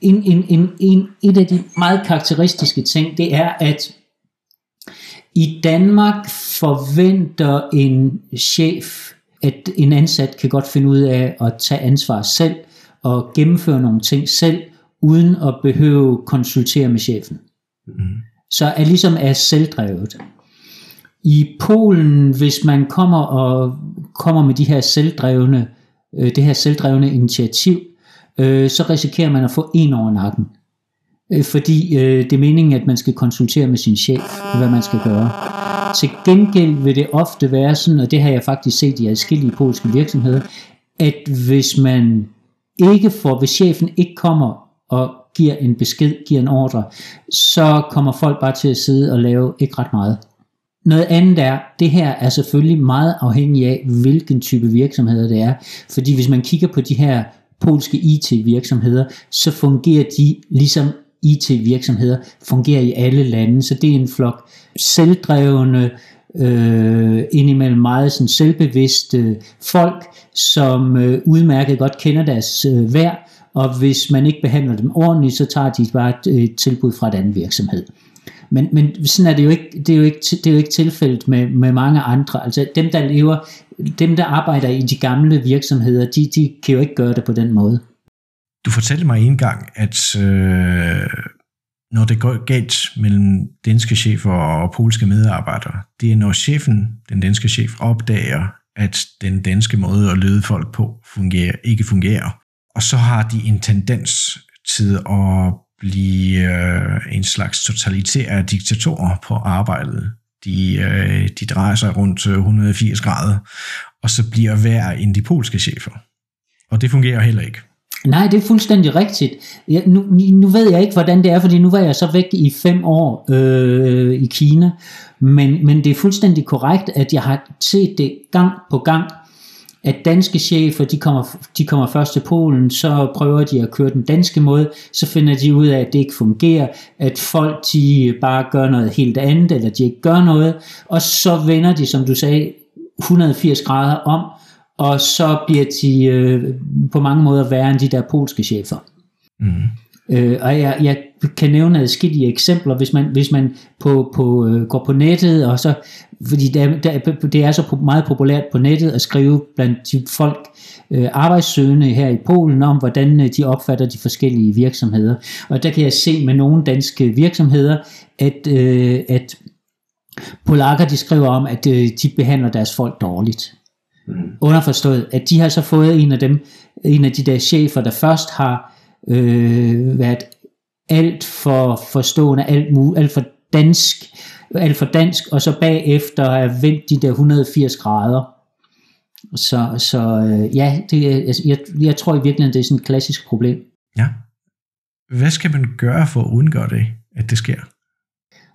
en, en, en, en, et af de meget karakteristiske ting, det er, at i Danmark forventer en chef, at en ansat kan godt finde ud af at tage ansvar selv og gennemføre nogle ting selv, uden at behøve konsultere med chefen. Mm så er ligesom er selvdrevet. I Polen, hvis man kommer og kommer med de her selvdrevne, øh, det her selvdrevne initiativ, øh, så risikerer man at få en over nakken. Øh, fordi øh, det er meningen, at man skal konsultere med sin chef, hvad man skal gøre. Til gengæld vil det ofte være sådan, og det har jeg faktisk set i adskillige polske virksomheder, at hvis man ikke får, hvis chefen ikke kommer og giver en besked, giver en ordre, så kommer folk bare til at sidde og lave ikke ret meget. Noget andet er, det her er selvfølgelig meget afhængig af, hvilken type virksomheder det er. Fordi hvis man kigger på de her polske IT-virksomheder, så fungerer de ligesom IT-virksomheder fungerer i alle lande. Så det er en flok selvdrevne, øh, indimellem meget sådan selvbevidste folk, som øh, udmærket godt kender deres øh, værd, og hvis man ikke behandler dem ordentligt, så tager de bare et, et tilbud fra et andet virksomhed. Men, men sådan er det jo ikke, det er jo ikke, det er jo ikke tilfældet med, med mange andre. Altså dem, der lever, dem, der arbejder i de gamle virksomheder, de, de kan jo ikke gøre det på den måde. Du fortalte mig en gang, at øh, når det går galt mellem danske chefer og polske medarbejdere, det er når chefen, den danske chef, opdager, at den danske måde at lede folk på fungerer, ikke fungerer og så har de en tendens til at blive øh, en slags totalitære diktatorer på arbejdet. De, øh, de drejer sig rundt øh, 180 grader, og så bliver hver en de polske chefer. Og det fungerer heller ikke. Nej, det er fuldstændig rigtigt. Jeg, nu, nu ved jeg ikke, hvordan det er, fordi nu var jeg så væk i fem år øh, i Kina, men, men det er fuldstændig korrekt, at jeg har set det gang på gang, at danske chefer, de kommer, de kommer først til Polen, så prøver de at køre den danske måde, så finder de ud af, at det ikke fungerer, at folk de bare gør noget helt andet, eller de ikke gør noget, og så vender de, som du sagde, 180 grader om, og så bliver de øh, på mange måder værre end de der polske chefer. Mm. Øh, og jeg, jeg kan nævne adskillige eksempler, hvis man, hvis man på, på, øh, går på nettet, og så, fordi det er, det er så meget populært på nettet at skrive blandt de folk, øh, arbejdssøgende her i Polen, om hvordan øh, de opfatter de forskellige virksomheder. Og der kan jeg se med nogle danske virksomheder, at, øh, at polakker de skriver om, at øh, de behandler deres folk dårligt. Mm. Underforstået, at de har så fået en af dem, en af de der chefer, der først har øh, været alt for forstående, alt, alt for dansk, alt for dansk, og så bagefter have vendt de der 180 grader. Så, så øh, ja, det, altså, jeg, jeg tror i virkeligheden, det er sådan et klassisk problem. Ja. Hvad skal man gøre for at undgå det, at det sker?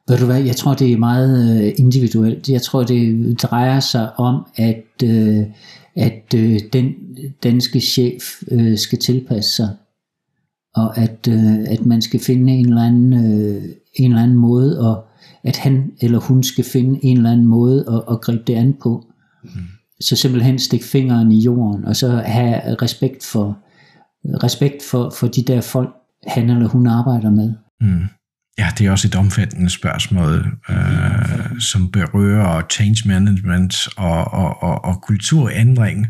Ved du hvad, jeg tror, det er meget øh, individuelt. Jeg tror, det drejer sig om, at, øh, at øh, den danske chef øh, skal tilpasse sig, og at, øh, at man skal finde en eller anden, øh, en eller anden måde, og at han eller hun skal finde en eller anden måde at, at gribe det an på. Mm. Så simpelthen stikke fingeren i jorden, og så have respekt for, respekt for, for de der folk, han eller hun arbejder med. Mm. Ja, det er også et omfattende spørgsmål, øh, som berører change management og, og, og, og kulturændring.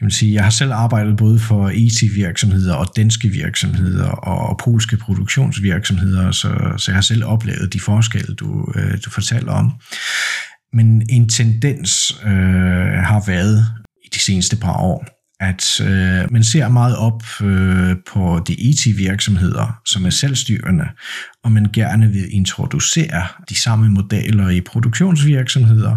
Kan man sige. Jeg har selv arbejdet både for e IT-virksomheder og danske virksomheder og polske produktionsvirksomheder, så, så jeg har selv oplevet de forskelle, du, øh, du fortæller om. Men en tendens øh, har været i de seneste par år, at øh, man ser meget op øh, på de e IT-virksomheder, som er selvstyrende, og man gerne vil introducere de samme modeller i produktionsvirksomheder,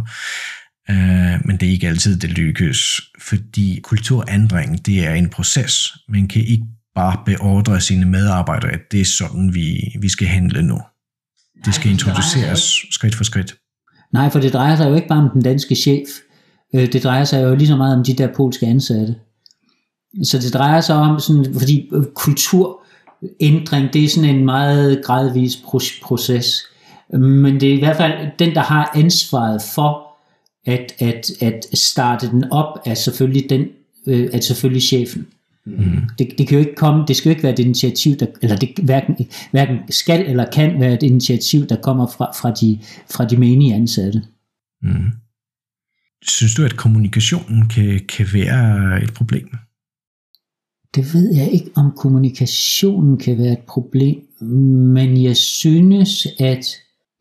øh, men det er ikke altid, det lykkes, fordi kulturændring, det er en proces. Man kan ikke bare beordre sine medarbejdere, at det er sådan, vi, vi skal handle nu. Det skal introduceres skridt for skridt. Nej, for det drejer sig jo ikke bare om den danske chef. Øh, det drejer sig jo lige så meget om de der polske ansatte. Så det drejer sig om, sådan, fordi kulturændring, det er sådan en meget gradvis proces. Men det er i hvert fald den, der har ansvaret for at, at, at starte den op, er selvfølgelig, den, øh, er selvfølgelig chefen. Mm. Det, det, kan jo ikke komme, det skal jo ikke være et initiativ, der, eller det hverken, hverken skal eller kan være et initiativ, der kommer fra, fra, de, fra de menige ansatte. Mm. Synes du, at kommunikationen kan, kan være et problem? Det ved jeg ikke, om kommunikationen kan være et problem, men jeg synes, at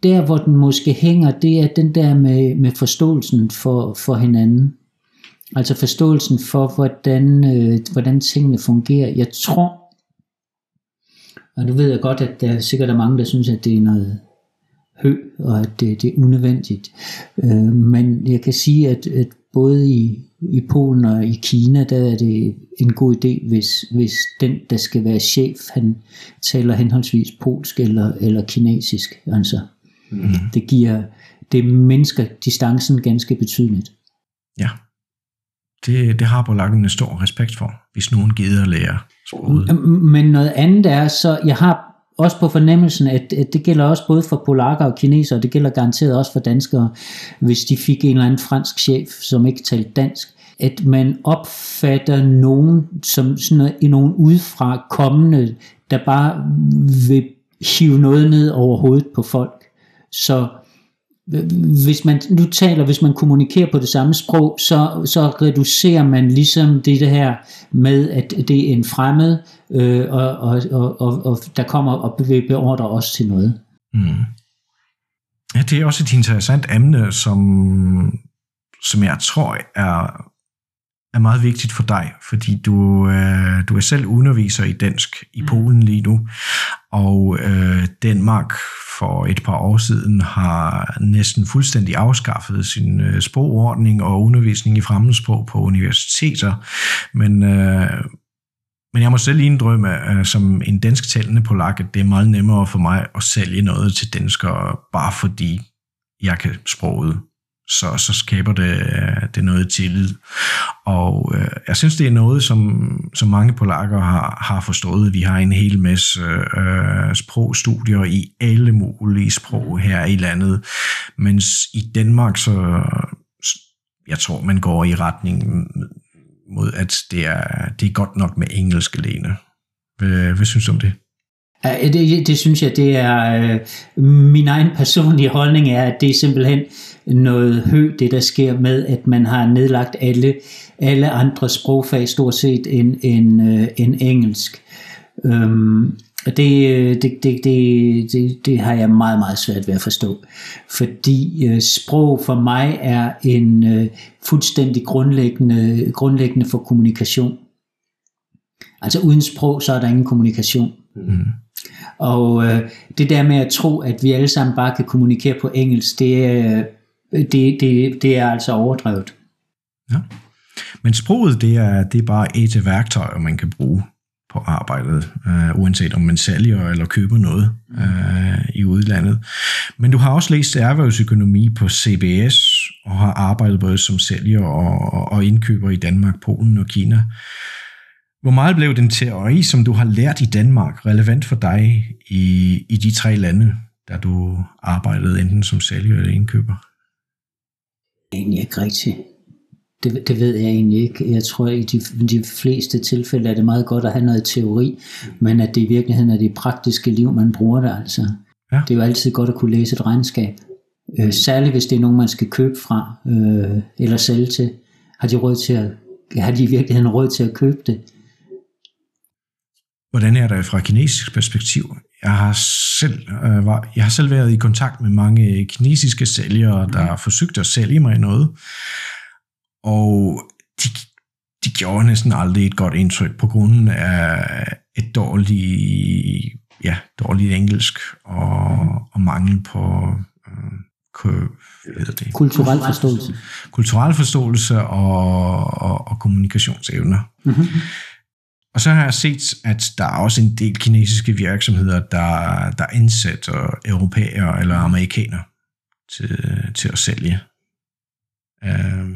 der hvor den måske hænger, det er den der med, med forståelsen for, for hinanden. Altså forståelsen for, hvordan, øh, hvordan tingene fungerer. Jeg tror, og nu ved jeg godt, at der er sikkert er mange, der synes, at det er noget hø, og at det, det er unødvendigt. Øh, men jeg kan sige, at, at både i, i Polen og i Kina, der er det en god idé, hvis, hvis den, der skal være chef, han taler henholdsvis polsk eller, eller kinesisk. Altså, mm. Det giver, det mindsker distancen ganske betydeligt. Ja, det, det har polakkerne stor respekt for, hvis nogen gider lære sproget. Men noget andet er, så jeg har også på fornemmelsen, at, at det gælder også både for polakker og kinesere, og det gælder garanteret også for danskere, hvis de fik en eller anden fransk chef, som ikke talte dansk, at man opfatter nogen som sådan noget, nogen udefra kommende, der bare vil hive noget ned over hovedet på folk. Så øh, hvis man nu taler, hvis man kommunikerer på det samme sprog, så, så reducerer man ligesom det, det her med, at det er en fremmed, øh, og, og, og, og, og der kommer og beordrer os til noget. Mm. Ja, det er også et interessant emne, som, som jeg tror er er meget vigtigt for dig, fordi du, øh, du er selv underviser i dansk i mm. Polen lige nu, og øh, Danmark for et par år siden har næsten fuldstændig afskaffet sin øh, sprogordning og undervisning i fremmedsprog på universiteter, men øh, men jeg må selv indrømme, øh, som en dansktalende polak, at det er meget nemmere for mig at sælge noget til danskere, bare fordi jeg kan sproget så, så skaber det, øh, det noget tillid. Og øh, jeg synes, det er noget, som, som mange polakker har, har forstået. Vi har en hel masse øh, sprogstudier i alle mulige sprog her i landet, mens i Danmark, så jeg tror, man går i retning mod, at det er, det er godt nok med engelsk alene. Hvad, hvad synes du om det? Det, det synes jeg, det er øh, min egen personlige holdning er, at det er simpelthen noget hø, det der sker med, at man har nedlagt alle, alle andre sprogfag stort set end, end, øh, end engelsk. Øhm, øh, det, det, det, det, det, det har jeg meget, meget svært ved at forstå. Fordi øh, sprog for mig er en øh, fuldstændig grundlæggende, grundlæggende for kommunikation. Altså uden sprog, så er der ingen kommunikation. Mm. Og øh, det der med at tro, at vi alle sammen bare kan kommunikere på engelsk, det, øh, det, det, det er altså overdrevet. Ja. Men sproget, det er, det er bare et af værktøjer, man kan bruge på arbejdet, øh, uanset om man sælger eller køber noget øh, i udlandet. Men du har også læst erhvervsøkonomi på CBS, og har arbejdet både som sælger og, og indkøber i Danmark, Polen og Kina. Hvor meget blev den teori, som du har lært i Danmark, relevant for dig i, i de tre lande, der du arbejdede enten som sælger eller indkøber? Egentlig ikke rigtigt. Det, det ved jeg egentlig ikke. Jeg tror, i de, de fleste tilfælde er det meget godt at have noget teori, men at det i virkeligheden er det praktiske liv, man bruger det altså. Ja. Det er jo altid godt at kunne læse et regnskab. Øh, særligt hvis det er nogen, man skal købe fra øh, eller sælge til. Har de, råd til at, har de i virkeligheden råd til at købe det? Hvordan er det fra kinesisk perspektiv? Jeg har selv, øh, var, jeg har selv været i kontakt med mange kinesiske sælgere, der har forsøgt at sælge mig noget, og de, de gjorde næsten aldrig et godt indtryk på grund af et dårligt, ja, dårligt engelsk og, og mangel på øh, hvad det? kulturel forståelse. Kulturel forståelse og, og, og kommunikationsevner. Mm-hmm. Og så har jeg set, at der er også en del kinesiske virksomheder, der, der indsætter europæere eller amerikanere til, til at sælge. Øh,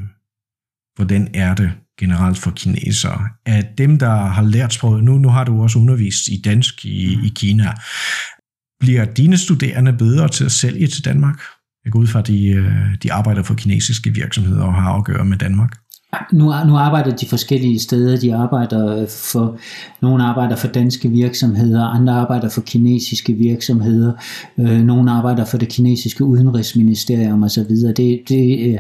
hvordan er det generelt for kinesere? At dem, der har lært sproget, nu, nu har du også undervist i dansk i, i Kina, bliver dine studerende bedre til at sælge til Danmark? Jeg går ud fra, at de, øh, de arbejder for kinesiske virksomheder og har at gøre med Danmark. Nu, nu arbejder de forskellige steder. De arbejder for, nogle arbejder for danske virksomheder, andre arbejder for kinesiske virksomheder, øh, nogle arbejder for det kinesiske udenrigsministerium osv. Det, det, øh,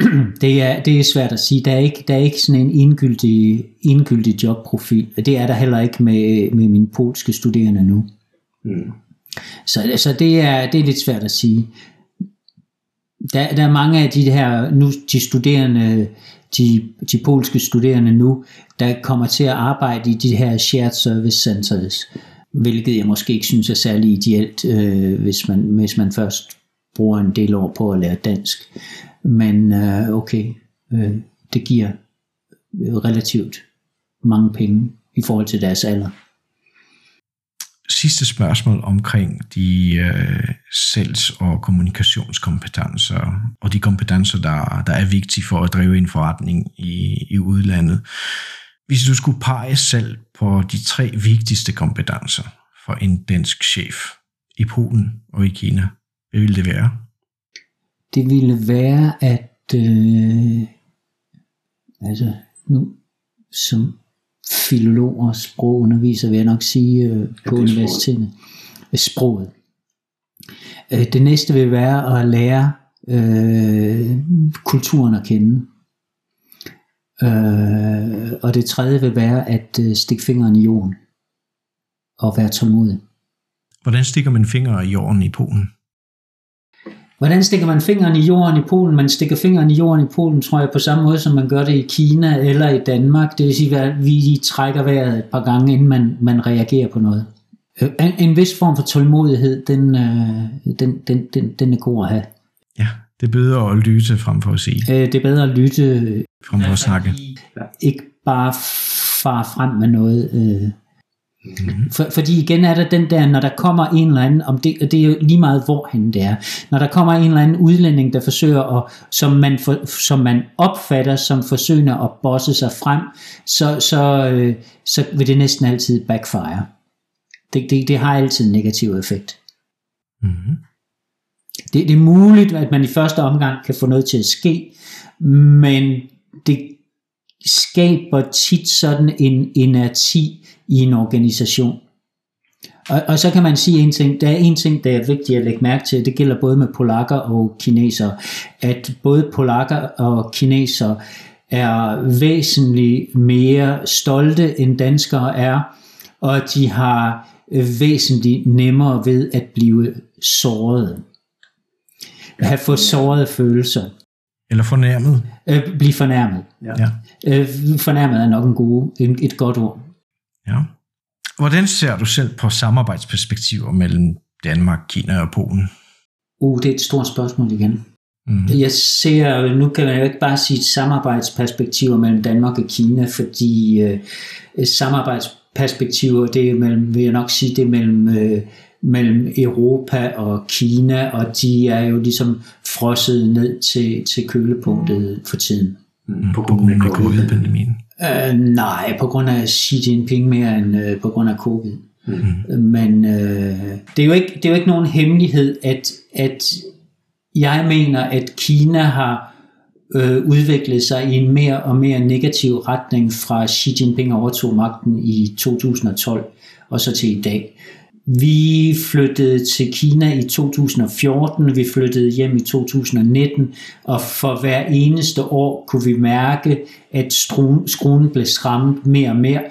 det, er, det er svært at sige. Der er ikke, der er ikke sådan en indgyldig, indgyldig jobprofil. Det er der heller ikke med, med mine polske studerende nu. Mm. Så, så det, er, det er lidt svært at sige der, der er mange af de her, nu de studerende, de, de polske studerende nu, der kommer til at arbejde i de her shared service centers, hvilket jeg måske ikke synes er særlig ideelt, øh, hvis, man, hvis man først bruger en del år på at lære dansk. Men øh, okay, øh, det giver relativt mange penge i forhold til deres alder sidste spørgsmål omkring de øh, salgs- og kommunikationskompetencer, og de kompetencer, der, der er vigtige for at drive en forretning i, i udlandet. Hvis du skulle pege selv på de tre vigtigste kompetencer for en dansk chef i Polen og i Kina, hvad ville det være? Det ville være, at øh, altså nu som filolog og sprogunderviser, vil jeg nok sige, øh, på ja, universitetet. Sproget. sproget. Øh, det næste vil være at lære øh, kulturen at kende. Øh, og det tredje vil være at øh, stikke fingeren i jorden og være tålmodig. Hvordan stikker man fingre i jorden i Polen? Hvordan stikker man fingeren i jorden i Polen? Man stikker fingeren i jorden i Polen, tror jeg, på samme måde, som man gør det i Kina eller i Danmark. Det vil sige, at vi trækker vejret et par gange, inden man, man reagerer på noget. Øh, en, en vis form for tålmodighed, den, øh, den, den, den, den er god at have. Ja, det er bedre at lytte frem for at sige. Øh, det er bedre at lytte. Frem for at snakke. Ikke bare fare frem med noget. Øh, Mm-hmm. For, fordi igen er der den der, når der kommer en eller anden, om det, det er jo lige meget hvorhen det er, når der kommer en eller anden udlænding, der forsøger at, som man, for, som man opfatter som forsøgende at bosse sig frem, så, så, øh, så vil det næsten altid backfire. Det, det, det har altid en negativ effekt. Mm-hmm. Det, det er muligt, at man i første omgang kan få noget til at ske, men det skaber tit sådan en inerti i en organisation. Og, og så kan man sige en ting, der er en ting, der er vigtigt at lægge mærke til, det gælder både med polakker og kinesere, at både polakker og kinesere er væsentligt mere stolte end danskere er, og de har væsentligt nemmere ved at blive såret. At have fået sårede følelser. Eller fornærmet. Øh, blive fornærmet. Ja. Øh, fornærmet er nok en god, en, et godt ord. Ja. Hvordan ser du selv på samarbejdsperspektiver mellem Danmark, Kina og Polen? Uh, det er et stort spørgsmål igen. Mm. Jeg ser, nu kan man jo ikke bare sige samarbejdsperspektiver mellem Danmark og Kina, fordi øh, samarbejdsperspektiver, det er mellem, vil jeg nok sige, det er mellem, øh, mellem Europa og Kina, og de er jo ligesom frosset ned til, til kølepunktet for tiden. Mm. På grund af covid-pandemien? Uh, nej, på grund af Xi Jinping mere end uh, på grund af covid. Mm. Men uh, det, er jo ikke, det er jo ikke nogen hemmelighed, at, at jeg mener, at Kina har øh, udviklet sig i en mere og mere negativ retning fra Xi Jinping overtog magten i 2012 og så til i dag. Vi flyttede til Kina i 2014, vi flyttede hjem i 2019, og for hver eneste år kunne vi mærke, at skruen blev skræmt mere og mere.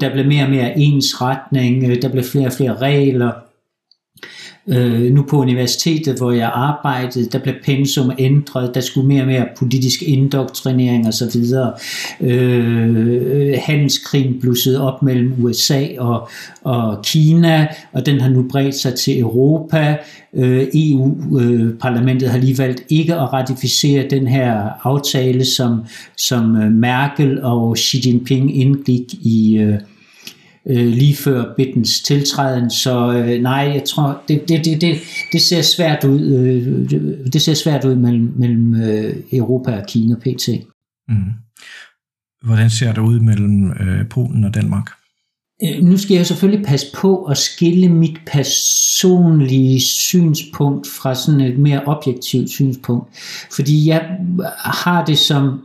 Der blev mere og mere ensretning, der blev flere og flere regler, Øh, nu på universitetet, hvor jeg arbejdede, der blev pensum ændret, der skulle mere og mere politisk indoktrinering og så videre. Øh, handelskrigen blussede op mellem USA og, og Kina, og den har nu bredt sig til Europa. Øh, EU-parlamentet øh, har lige valgt ikke at ratificere den her aftale, som, som øh, Merkel og Xi Jinping indgik i øh, øh, lige før Bittens tiltræden, så øh, nej, jeg tror, det, det, det, det, det ser svært ud, øh, det ser svært ud mellem, mellem øh, Europa og Kina pt. Mm. Hvordan ser det ud mellem øh, Polen og Danmark? Øh, nu skal jeg selvfølgelig passe på at skille mit personlige synspunkt fra sådan et mere objektivt synspunkt, fordi jeg har det som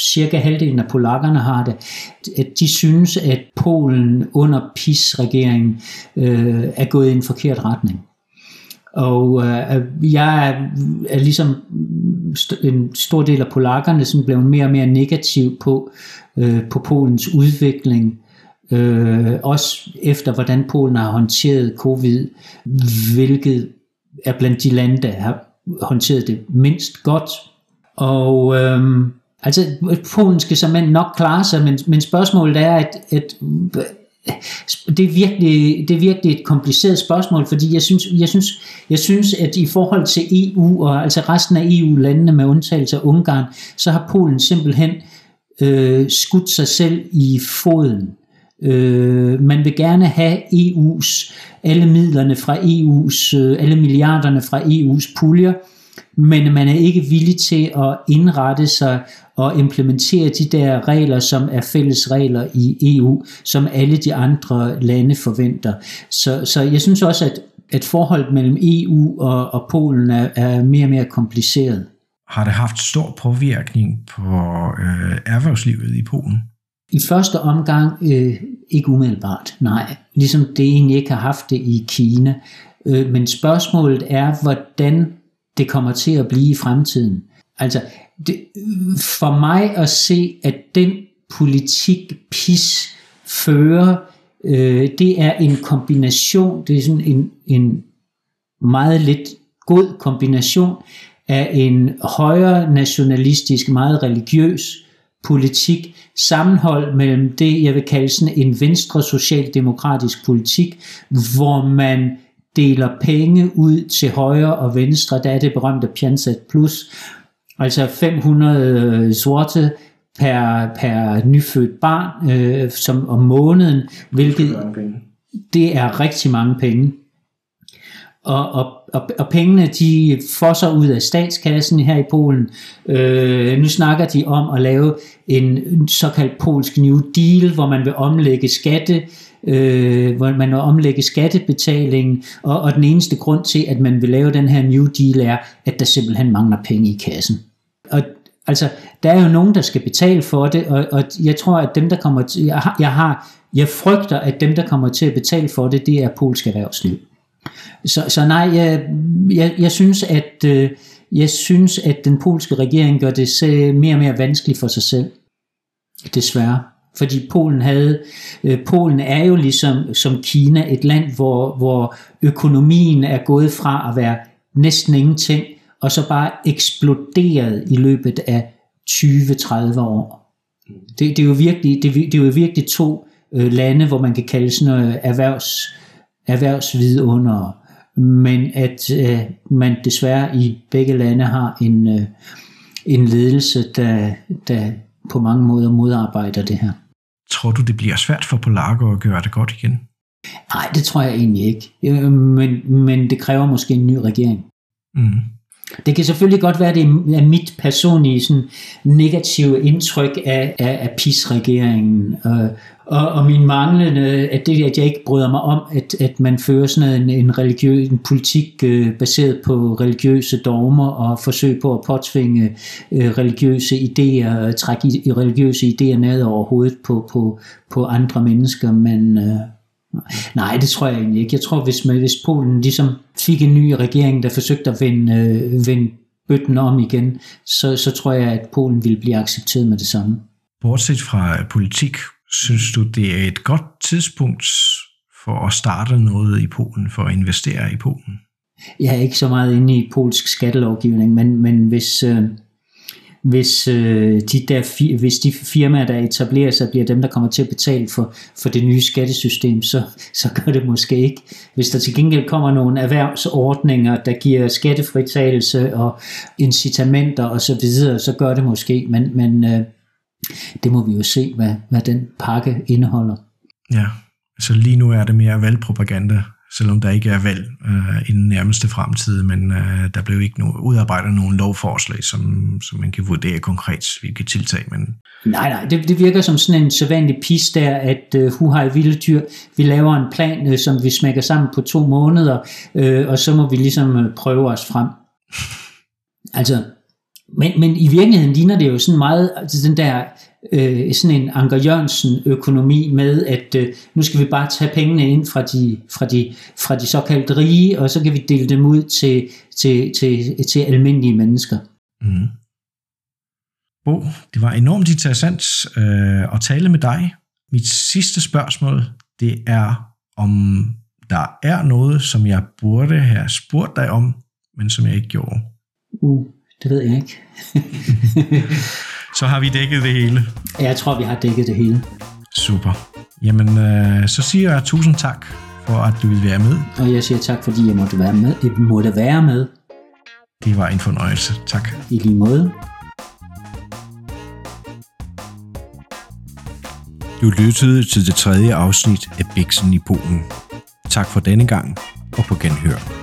cirka halvdelen af polakkerne har det, at de synes, at Polen under PIS-regeringen øh, er gået i en forkert retning. Og øh, jeg er, er ligesom en stor del af polakkerne, sådan blev mere og mere negativ på, øh, på Polens udvikling, øh, også efter hvordan Polen har håndteret covid, hvilket er blandt de lande, der har håndteret det mindst godt. Og øh, Altså, Polen skal simpelthen nok klare sig, men, men spørgsmålet er, at, at det er, virkelig, det er virkelig et kompliceret spørgsmål, fordi jeg synes, jeg, synes, jeg synes, at i forhold til EU og altså resten af EU-landene med undtagelse af Ungarn, så har Polen simpelthen øh, skudt sig selv i foden. Øh, man vil gerne have EU's, alle midlerne fra EU's, øh, alle milliarderne fra EU's puljer, men man er ikke villig til at indrette sig og implementere de der regler, som er fælles regler i EU, som alle de andre lande forventer. Så, så jeg synes også, at, at forholdet mellem EU og, og Polen er, er mere og mere kompliceret. Har det haft stor påvirkning på øh, erhvervslivet i Polen? I første omgang øh, ikke umiddelbart, nej. Ligesom det egentlig ikke har haft det i Kina. Øh, men spørgsmålet er, hvordan det kommer til at blive i fremtiden. Altså, det, for mig at se, at den politik PIS fører, øh, det er en kombination, det er sådan en, en meget lidt god kombination af en højere nationalistisk, meget religiøs politik, sammenhold mellem det, jeg vil kalde sådan en venstre socialdemokratisk politik, hvor man deler penge ud til højre og venstre, der er det berømte Piansat Plus, altså 500 sorte per, per nyfødt barn øh, som om måneden, hvilket det er rigtig mange penge. Og, og, og, og pengene de fosser ud af statskassen her i Polen. Øh, nu snakker de om at lave en såkaldt polsk New Deal, hvor man vil omlægge skatte øh, hvor man vil omlægge skattebetalingen, og, og den eneste grund til, at man vil lave den her New Deal, er, at der simpelthen mangler penge i kassen. Og altså, der er jo nogen, der skal betale for det, og, og jeg tror, at dem, der kommer til, jeg har, jeg har, jeg frygter, at dem, der kommer til at betale for det, det er polsk erhvervsliv. Så, så nej, jeg, jeg, jeg synes, at øh, jeg synes, at den polske regering gør det mere og mere vanskeligt for sig selv. Desværre. Fordi Polen havde, øh, Polen er jo ligesom som Kina et land, hvor, hvor økonomien er gået fra at være næsten ingenting, og så bare eksploderet i løbet af 20-30 år. Det, det, er jo virkelig, det, det er jo virkelig to øh, lande, hvor man kan kalde sådan noget erhvervs, erhvervsvidunder, men at øh, man desværre i begge lande har en, øh, en ledelse, der, der på mange måder modarbejder det her. Tror du, det bliver svært for polakker at gøre det godt igen? Nej, det tror jeg egentlig ikke. Øh, men, men det kræver måske en ny regering. Mm. Det kan selvfølgelig godt være, at det er mit personlige sådan, negative indtryk af, af, af PIS-regeringen, og, øh, og, og min manglende, at det at jeg ikke bryder mig om, at, at man fører sådan en, en, religiøs, en politik øh, baseret på religiøse dogmer og forsøg på at påtvinge øh, religiøse idéer, trække i, religiøse idéer ned over hovedet på, på, på andre mennesker, men... Øh, Nej, det tror jeg egentlig ikke. Jeg tror, hvis, man, hvis Polen ligesom fik en ny regering, der forsøgte at vende, øh, vende bøtten om igen, så, så tror jeg, at Polen ville blive accepteret med det samme. Bortset fra politik, synes du, det er et godt tidspunkt for at starte noget i Polen, for at investere i Polen? Jeg er ikke så meget inde i polsk skattelovgivning, men, men hvis, øh, hvis, øh, de der, hvis de firmaer, der etablerer sig, bliver dem, der kommer til at betale for, for det nye skattesystem, så, så gør det måske ikke. Hvis der til gengæld kommer nogle erhvervsordninger, der giver skattefritagelse og incitamenter osv., så, videre, så gør det måske, men, men øh, det må vi jo se, hvad, hvad den pakke indeholder. Ja, så lige nu er det mere valgpropaganda selvom der ikke er valg øh, i den nærmeste fremtid, men øh, der blev ikke no- udarbejdet nogen lovforslag, som, som man kan vurdere konkret, hvilke tiltag man... Nej, nej, det, det virker som sådan en sædvanlig pis der, at øh, Huhaj Vilde Dyr, vi laver en plan, øh, som vi smækker sammen på to måneder, øh, og så må vi ligesom øh, prøve os frem. altså, men, men i virkeligheden ligner det jo sådan meget altså den der øh, sådan en Anker Jørgensen økonomi med, at øh, nu skal vi bare tage pengene ind fra de, fra de, fra de såkaldte rige, og så kan vi dele dem ud til, til, til, til almindelige mennesker. Mm. Bo, det var enormt interessant øh, at tale med dig. Mit sidste spørgsmål, det er, om der er noget, som jeg burde have spurgt dig om, men som jeg ikke gjorde. Uh, det ved jeg ikke. så har vi dækket det hele. Jeg tror, vi har dækket det hele. Super. Jamen, øh, så siger jeg tusind tak for, at du vil være med. Og jeg siger tak, fordi jeg måtte være med. Jeg måtte være med. Det var en fornøjelse. Tak. I lige måde. Du lyttede til det tredje afsnit af Bixen i Polen. Tak for denne gang, og på genhør.